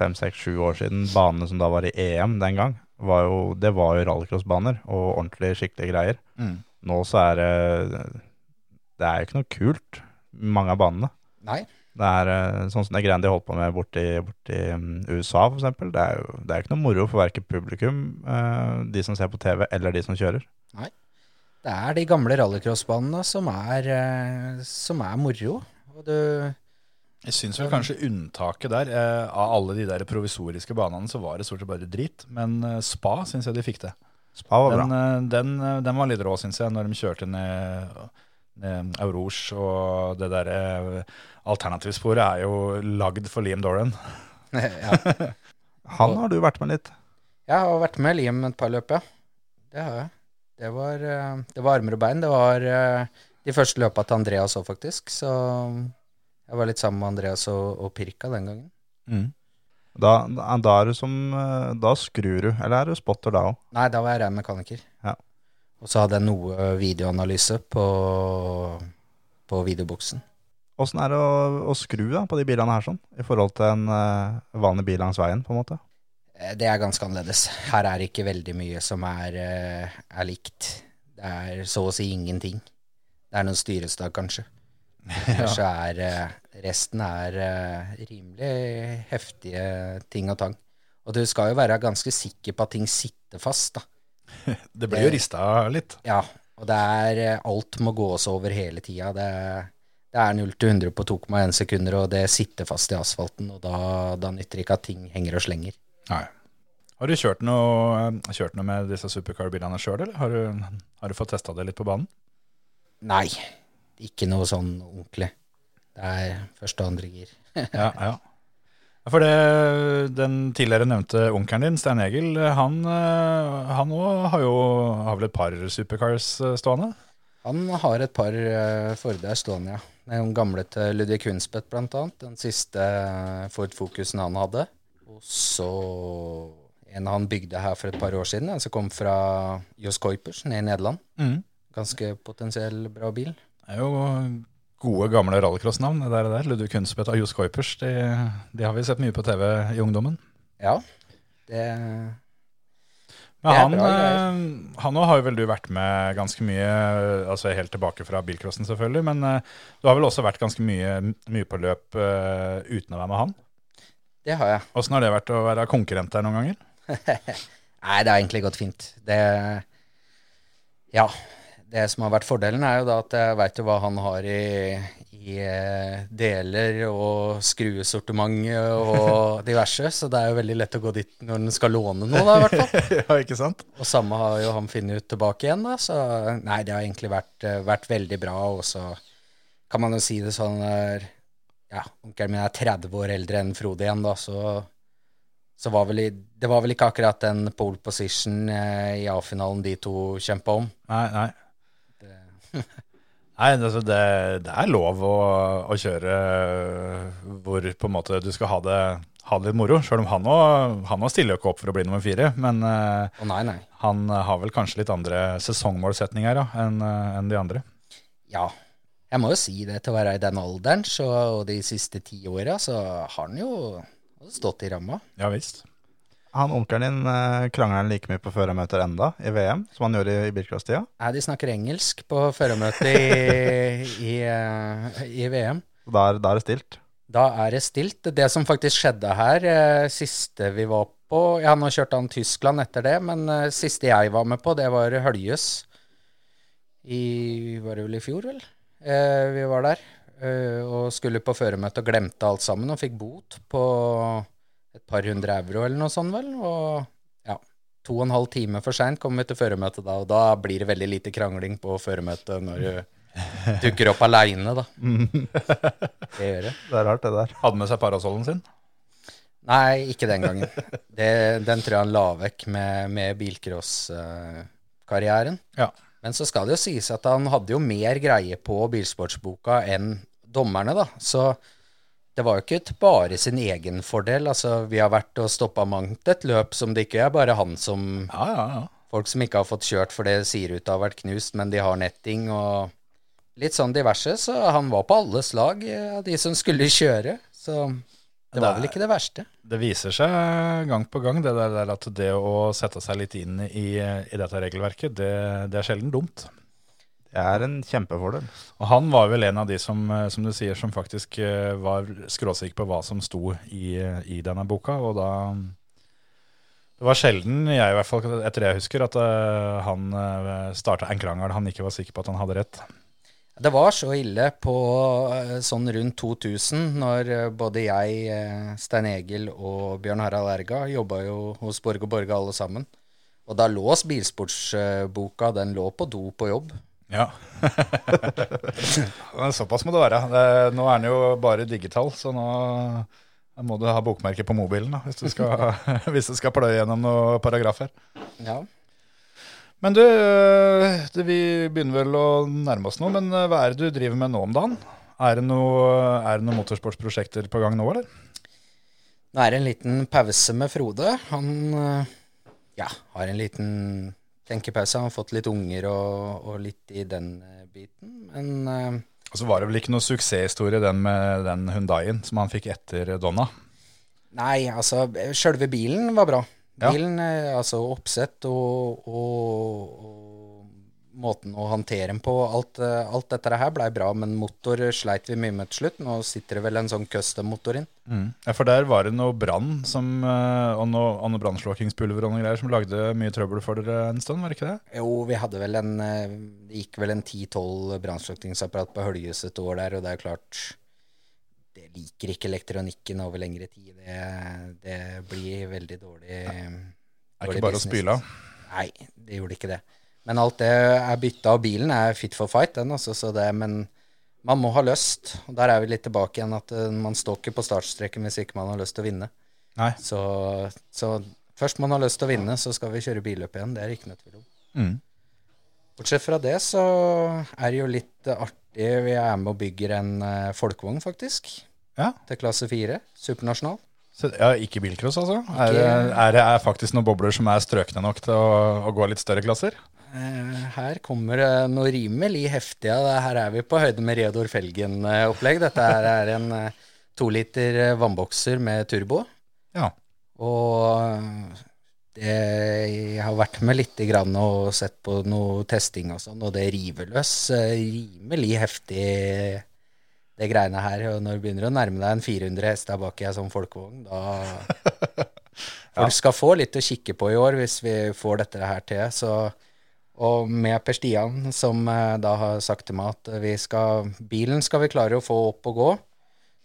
fem, seks, sju år siden, banene som da var i EM den gang, var jo, det var jo rallycrossbaner og ordentlig skikkelige greier. Nå så er det Det er jo ikke noe kult, mange av banene. Nei, Det er eh, sånn som det greiene de holdt på med borti, borti mm, USA, for eksempel. Det er jo det er ikke noe moro for verken publikum, eh, de som ser på TV, eller de som kjører. det er de gamle rallycrossbanene som er, eh, som er moro. Og du Jeg syns vel kanskje unntaket der, eh, av alle de der provisoriske banene, så var det stort sett bare dritt. Men eh, Spa syns jeg de fikk det. Spa var bra. Den, eh, den, eh, den var litt rå, syns jeg, når de kjørte ned, ned Auroge. Og det derre alternativsporet er jo lagd for Liam Doran. (laughs) ja. Han har du vært med litt. Jeg har vært med Liam et par løp, ja. Det har jeg. Det var, eh, det var armer og bein. Det var eh, de første løpa til Andreas òg, faktisk. Så jeg var litt sammen med Andreas og, og Pirka den gangen. Da, da, da er du som eh, Da skrur du, eller er du spotter da òg? Nei, da var jeg ren mekaniker. Ja. Og så hadde jeg noe videoanalyse på, på videoboksen. Åssen er det å, å skru da på de bilene her sånn, i forhold til en uh, vanlig bil langs veien, på en måte? Eh, Det er ganske annerledes. Her er det ikke veldig mye som er, er likt. Det er så å si ingenting. Det er noen styrestag, kanskje. Ellers så er eh, resten er eh, rimelig heftige ting og tang. Og du skal jo være ganske sikker på at ting sitter fast, da. (laughs) Det blir jo rista litt. Ja, og det er eh, Alt må gås over hele tida. Det, det er 0 til 100 på 2,1 sekunder, og det sitter fast i asfalten. Og da, da nytter det ikke at ting henger og slenger. Nei. Har du kjørt noe, kjørt noe med disse supercar-bilene sjøl, eller har du, har du fått testa det litt på banen? Nei, ikke noe sånn ordentlig. Det er første og andre gir. (laughs) Ja, ja. For det, den tidligere nevnte onkelen din, Stein Egil, han, eh, han har jo har vel et par supercars eh, stående? Han har et par Forde stående, ja. Den gamle til Ludvig Hunsbeth, annet. Den siste eh, Ford Focusen han hadde. Og så en han bygde her for et par år siden, en som kom fra Jos Kuipers nede i Nederland. Ganske potensiell bra bil. Det er jo gode, gamle rallycrossnavn. Det der, der. Ludvig Kunstvedt og Johs Kuipers, de, de har vi sett mye på TV i ungdommen. Ja, det Men Det han, bra eh, han har jo vel du vært med ganske mye, altså helt tilbake fra bilcrossen selvfølgelig, men eh, du har vel også vært ganske mye, mye på løp uh, uten å være med han. Det har jeg. Åssen har det vært å være konkurrent der noen ganger? (laughs) Nei, det har egentlig gått fint. Det Ja. Det som har vært fordelen, er jo da at jeg veit jo hva han har i, i eh, deler og skruesortiment og (laughs) diverse, så det er jo veldig lett å gå dit når en skal låne noe, da, i hvert fall. (laughs) ja, ikke sant? Og samme har jo han funnet ut tilbake igjen, da, så nei, det har egentlig vært, eh, vært veldig bra, og så kan man jo si det sånn der Ja, onkelen min er 30 år eldre enn Frode igjen, da, så så var i, det var vel ikke akkurat den pole position eh, i A-finalen de to kjempa om. Nei, nei. Nei, altså det, det er lov å, å kjøre hvor på en måte du skal ha det, ha det litt moro. Selv om han òg stiller jo ikke opp for å bli nummer fire. Men oh, nei, nei. han har vel kanskje litt andre sesongmålsetninger ja, enn en de andre. Ja. Jeg må jo si det til å være i den alderen, så, og de siste ti åra, så har han jo stått i ramma. Ja visst. Han onkelen din eh, krangler han like mye på førermøter enda i VM som han gjorde i, i bilcross-tida. Nei, de snakker engelsk på førermøtet i, (laughs) i, eh, i VM. Da er, da er det stilt. Da er det stilt. Det som faktisk skjedde her, eh, siste vi var på Ja, nå kjørte han Tyskland etter det, men siste jeg var med på, det var Høljes. I Var det vel i fjor, vel? Eh, vi var der. Og skulle på førermøte og glemte alt sammen, og fikk bot på par hundre euro eller noe sånt, vel. Og ja, to og en halv time for seint kommer vi til føremøtet da, og da blir det veldig lite krangling på føremøtet når du dukker opp aleine, da. Det gjør det. Det er rart, det der. Hadde med seg parasollen sin. Nei, ikke den gangen. Det, den tror jeg han la vekk med, med bilcross-karrieren. Ja. Men så skal det jo sies at han hadde jo mer greie på bilsportsboka enn dommerne, da. Så det var jo ikke bare sin egen fordel. Altså, vi har vært og stoppa mangt et løp som det ikke er bare han som Ja, ja, ja. Folk som ikke har fått kjørt for fordi sideruta har vært knust, men de har netting og litt sånn diverse. Så han var på alles lag eh, av de som skulle (laughs) kjøre. Så det var vel ikke det verste. Det viser seg gang på gang det der at det å sette seg litt inn i, i dette regelverket, det, det er sjelden dumt. Det er en kjempefordel. Og han var vel en av de som, eh, som du sier, som faktisk eh, var skråsikker på hva som sto i, i denne boka, og da Det var sjelden, jeg i hvert fall etter det jeg husker, at eh, han uh, starta en krangel han ikke var sikker på at han hadde rett. Det var så ille på sånn rundt 2000, når både jeg, Stein Egil og Bjørn Harald Erga jobba jo hos Borg og Borge alle sammen. Og da lå bilsportsboka, den lå på do på jobb. Ja. (laughs) Men Såpass må det være. Det, nå er den jo bare digital, så nå må du ha bokmerke på mobilen da, hvis du skal, (laughs) hvis du skal pløye gjennom noen paragrafer. Ja. Men du, øh, det, vi begynner vel å nærme oss noe, men øh, hva er det du driver med nå om dagen? Er det noe, er det noen motorsportsprosjekter på gang nå, eller? Nå er det en liten pause med Frode. Han eh, ja, har en liten tenkepause. Han har fått litt unger og, og litt i den eh, biten. Men eh, Og så var det vel ikke noe suksesshistorie den med den Hundaien som han fikk etter Donna? Nei, altså, sjølve bilen var bra. Bilen, ja. altså oppsett og, og, og måten å håndtere den på, alt, eh, alt dette her blei bra, men motor sleit vi mye med til slutt. Nå sitter det vel en sånn custom-motor inn. Ja, For der var det noe brann øh, og noe, og noe brannslukningspulver og noe greier som lagde mye trøbbel for dere en stund, var det ikke det? Jo, vi hadde vel en eh, Det gikk vel en 10-12 brannslukningsapparat på Høljes et år der, og det er klart Det liker ikke elektronikken over lengre tid. Det, det blir veldig dårlig Det er ikke bare å spyle av. Nei, det gjorde ikke det. Men alt det er bytta, og bilen er fit for fight, den, altså, så det, men man må ha lyst. Og der er vi litt tilbake igjen, at eh, man står ikke på startstreken hvis ikke man har lyst til å vinne. Nei. Så, så først man har lyst til å vinne, så skal vi kjøre billøp igjen. Det er ikke noe tvil om. Mm. Bortsett fra det så er det jo litt artig. Vi er med og bygger en eh, folkevogn, faktisk. Ja. Til klasse 4. Supernasjonal. Så, ja, ikke bilcross, altså? Er, det- er det er faktisk noen bobler som er strøkne nok til å, å gå litt større klasser? Eh, Her kommer det noe rimelig heftig. Her er vi på høyde med Reodor Felgen-opplegg. Dette her er en eh, to liter eh, vannbokser med turbo. Ja. Og det, jeg har vært med litt og sett på noe testing og sånn, og det river løs eh, rimelig heftig, det greiene her. Og når du begynner å nærme deg en 400 hester bak i ei sånn folkevogn, da (laughs) Folk skal få litt å kikke på i år hvis vi får dette her til. Så, og med Per Stian, som eh, da har sagt til meg at vi skal, bilen skal vi klare å få opp og gå,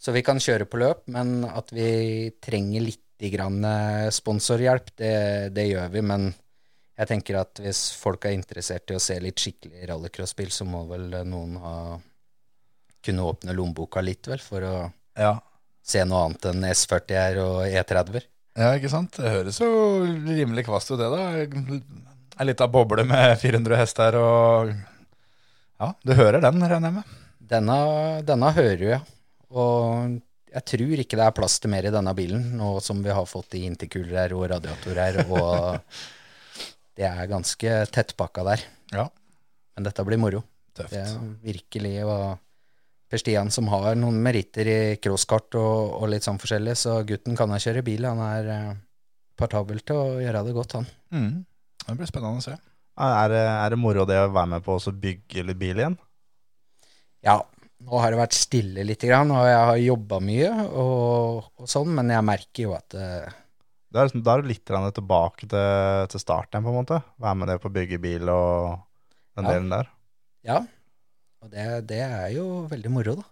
så vi kan kjøre på løp, men at vi trenger litt grann eh, sponsorhjelp, det, det gjør vi. Men jeg tenker at hvis folk er interessert i å se litt skikkelig rallycrossbil, så må vel noen ha kunne åpne lommeboka litt, vel, for å Ja. se noe annet enn S40R og E30-er. Ja, ikke sant? Det høres jo rimelig kvast ut det, da. En liten boble med 400 hester og Ja, du hører den, regner jeg med. Denne, denne hører du, ja. Og jeg tror ikke det er plass til mer i denne bilen, nå som vi har fått i interkuler her og radiatorer, og (laughs) det er ganske tettpakka der. Ja. Men dette blir moro. Tøft. Det er virkelig og Per Stian som har noen meritter i crosskart og, og litt sånn forskjellig, så gutten kan da kjøre bil. Han er eh, partabel til å gjøre det godt, han. Mm. Det blir spennende å se. Er det, er det moro det å være med på å bygge litt bil igjen? Ja, nå har det vært stille litt, grann, og jeg har jobba mye og, og sånn, men jeg merker jo at eh, Da er, det er du litt tilbake til, til starten, på en måte. Være med det på å bygge bil og den Ja. delen der. Ja, og det, det er jo veldig moro, da.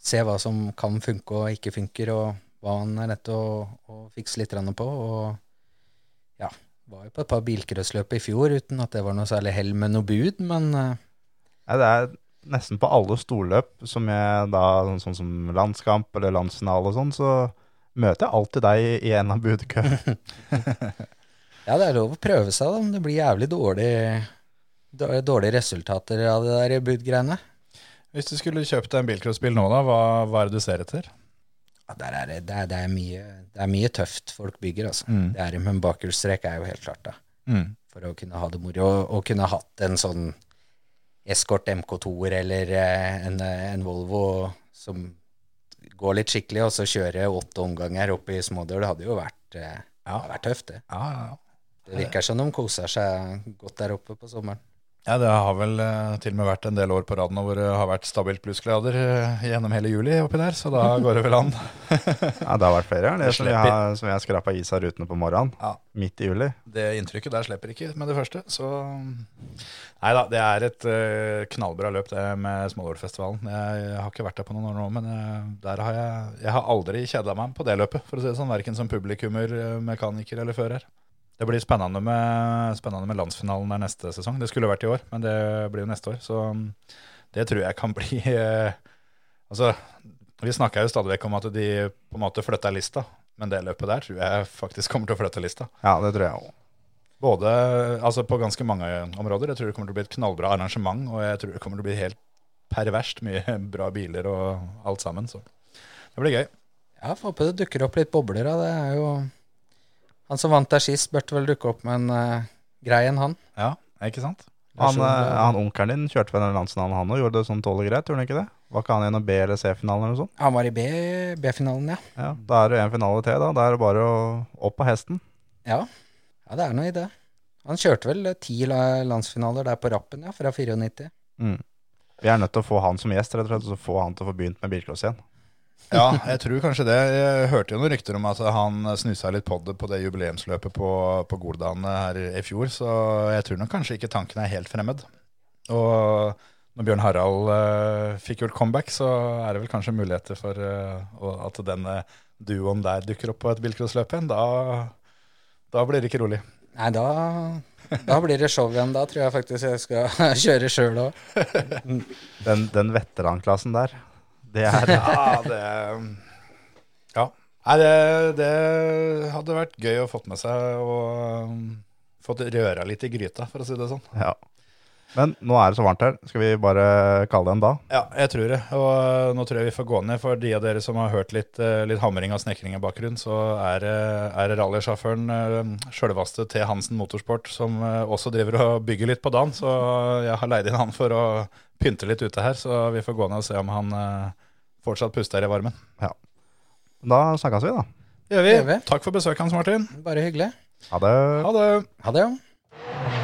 Se hva som kan funke og ikke funker, og hva man er nødt til å, å fikse litt på. Og ja, var jo på et par bilcrossløp i fjor uten at det var noe særlig hell med noe bud, men eh, Nei, det er nesten på alle storløp, som jeg da, sånn, sånn som landskamp eller landsfinale og sånn, så møter jeg alltid deg i en av budkøene. (laughs) ja, det er lov å prøve seg, da, men det blir jævlig dårlig, dårlige resultater av det der budgreiene. Hvis du skulle kjøpt en bilcrossbil nå, da, hva, hva er det du ser etter? Ja, der er det, det, er, det, er mye, det er mye tøft folk bygger, altså. Mm. Det er, men bakhjulstrekk er jo helt klart, da. Mm. for å kunne ha det moro, og, og kunne hatt en sånn Escort MK2-er eller eh, en, eh, en Volvo som går litt skikkelig, og så kjøre åtte omganger opp i smådøl. Det hadde jo vært, ja. det hadde vært tøft, det. Ja, ja, ja. Det virker som de koser seg godt der oppe på sommeren. Ja, det har vel eh, til og med vært en del år på rad nå hvor det har vært stabilt plussgrader eh, gjennom hele juli oppi der, så da går det vel an. (laughs) Ja, det har vært flere ganger, som jeg, som jeg skrapa is av rutene på morgenen. Ja. Midt i juli. Det inntrykket der slipper ikke med det første, så Nei da, det er et eh, knallbra løp det med Smålårfestivalen. Jeg, har ikke vært der på noen år nå, men der har jeg Jeg har aldri kjeda meg på det løpet, for å si det sånn. Verken som publikummer, mekaniker eller fører. Det blir spennende med, spennende med landsfinalen der neste sesong. Det skulle vært i år, men det blir jo neste år. Så mm, det tror jeg kan (laughs) bli eh, Altså, vi snakka jo stadig vekk om at de på en måte flytta lista, men det løpet der tror jeg faktisk kommer til å flytte lista. Ja, det tror jeg òg. Både altså på ganske mange områder. Jeg tror det kommer til å bli et knallbra arrangement, og jeg tror det kommer til å bli helt perverst mye (laughs) bra biler og alt sammen. Så det blir gøy. Ja, får håpe det dukker opp litt bobler av det. er jo Han som vant der sist, burde vel dukke opp med en uh, grei en, han. Ja, ikke sant? Han, eh, han onkelen din kjørte vel den landsfinalen, han òg. Gjorde det sånn tålelig greit, gjorde han ikke det? Var ikke han gjennom B- eller C-finalen eller noe sånt? Han var i B- B-finalen, ja. Ja, Da er det en finale til, da. Da er det bare å opp på hesten. ja. Ja, det er noe i det. Han kjørte vel eh, ti landsfinaler der på rappen, ja, fra 94. Mm. Vi er nødt til å få han som gjest, rett og slett, og så få han til å få begynt med bilcross igjen. Ja, jeg tror kanskje det. Jeg hørte jo noen rykter om at han snusa litt på det på det jubileumsløpet på, på Goldane her i fjor, så jeg tror nok kanskje ikke tanken er helt fremmed. Og når Bjørn Harald uh, fikk gjort comeback, så er det vel kanskje muligheter for uh, at denne duoen der dukker opp på et bilcrossløp igjen. Da, da blir det ikke rolig. Nei, da, da blir det show igjen. Da tror jeg faktisk jeg skal (laughs) kjøre sjøl òg. Den, den veteranklassen der, det er (laughs) Ja, det Ja. Nei, det, det hadde vært gøy å fått med seg og um, fått røra litt i gryta, for å si det sånn. Ja. Men nå er det så varmt her. Skal vi bare kalle det en dag? Ja, jeg tror det. Og nå tror jeg vi får gå ned. For de av dere som har hørt litt, eh, litt hamring og snekring i bakgrunnen, så er, det- er det rallysjåføren eh, sjølveste T. Hansen Motorsport som eh, også driver og bygger litt på dagen. Så jeg har leid inn han for å pynte litt ute her, så vi får gå ned og se om han eh, fortsatt puster i varmen. Ja. Da snakkes vi, da. Det gjør vi. Gjør vi. Takk for besøket, Hans Martin. Bare hyggelig. Ha det. Ha det. Ha det, ja.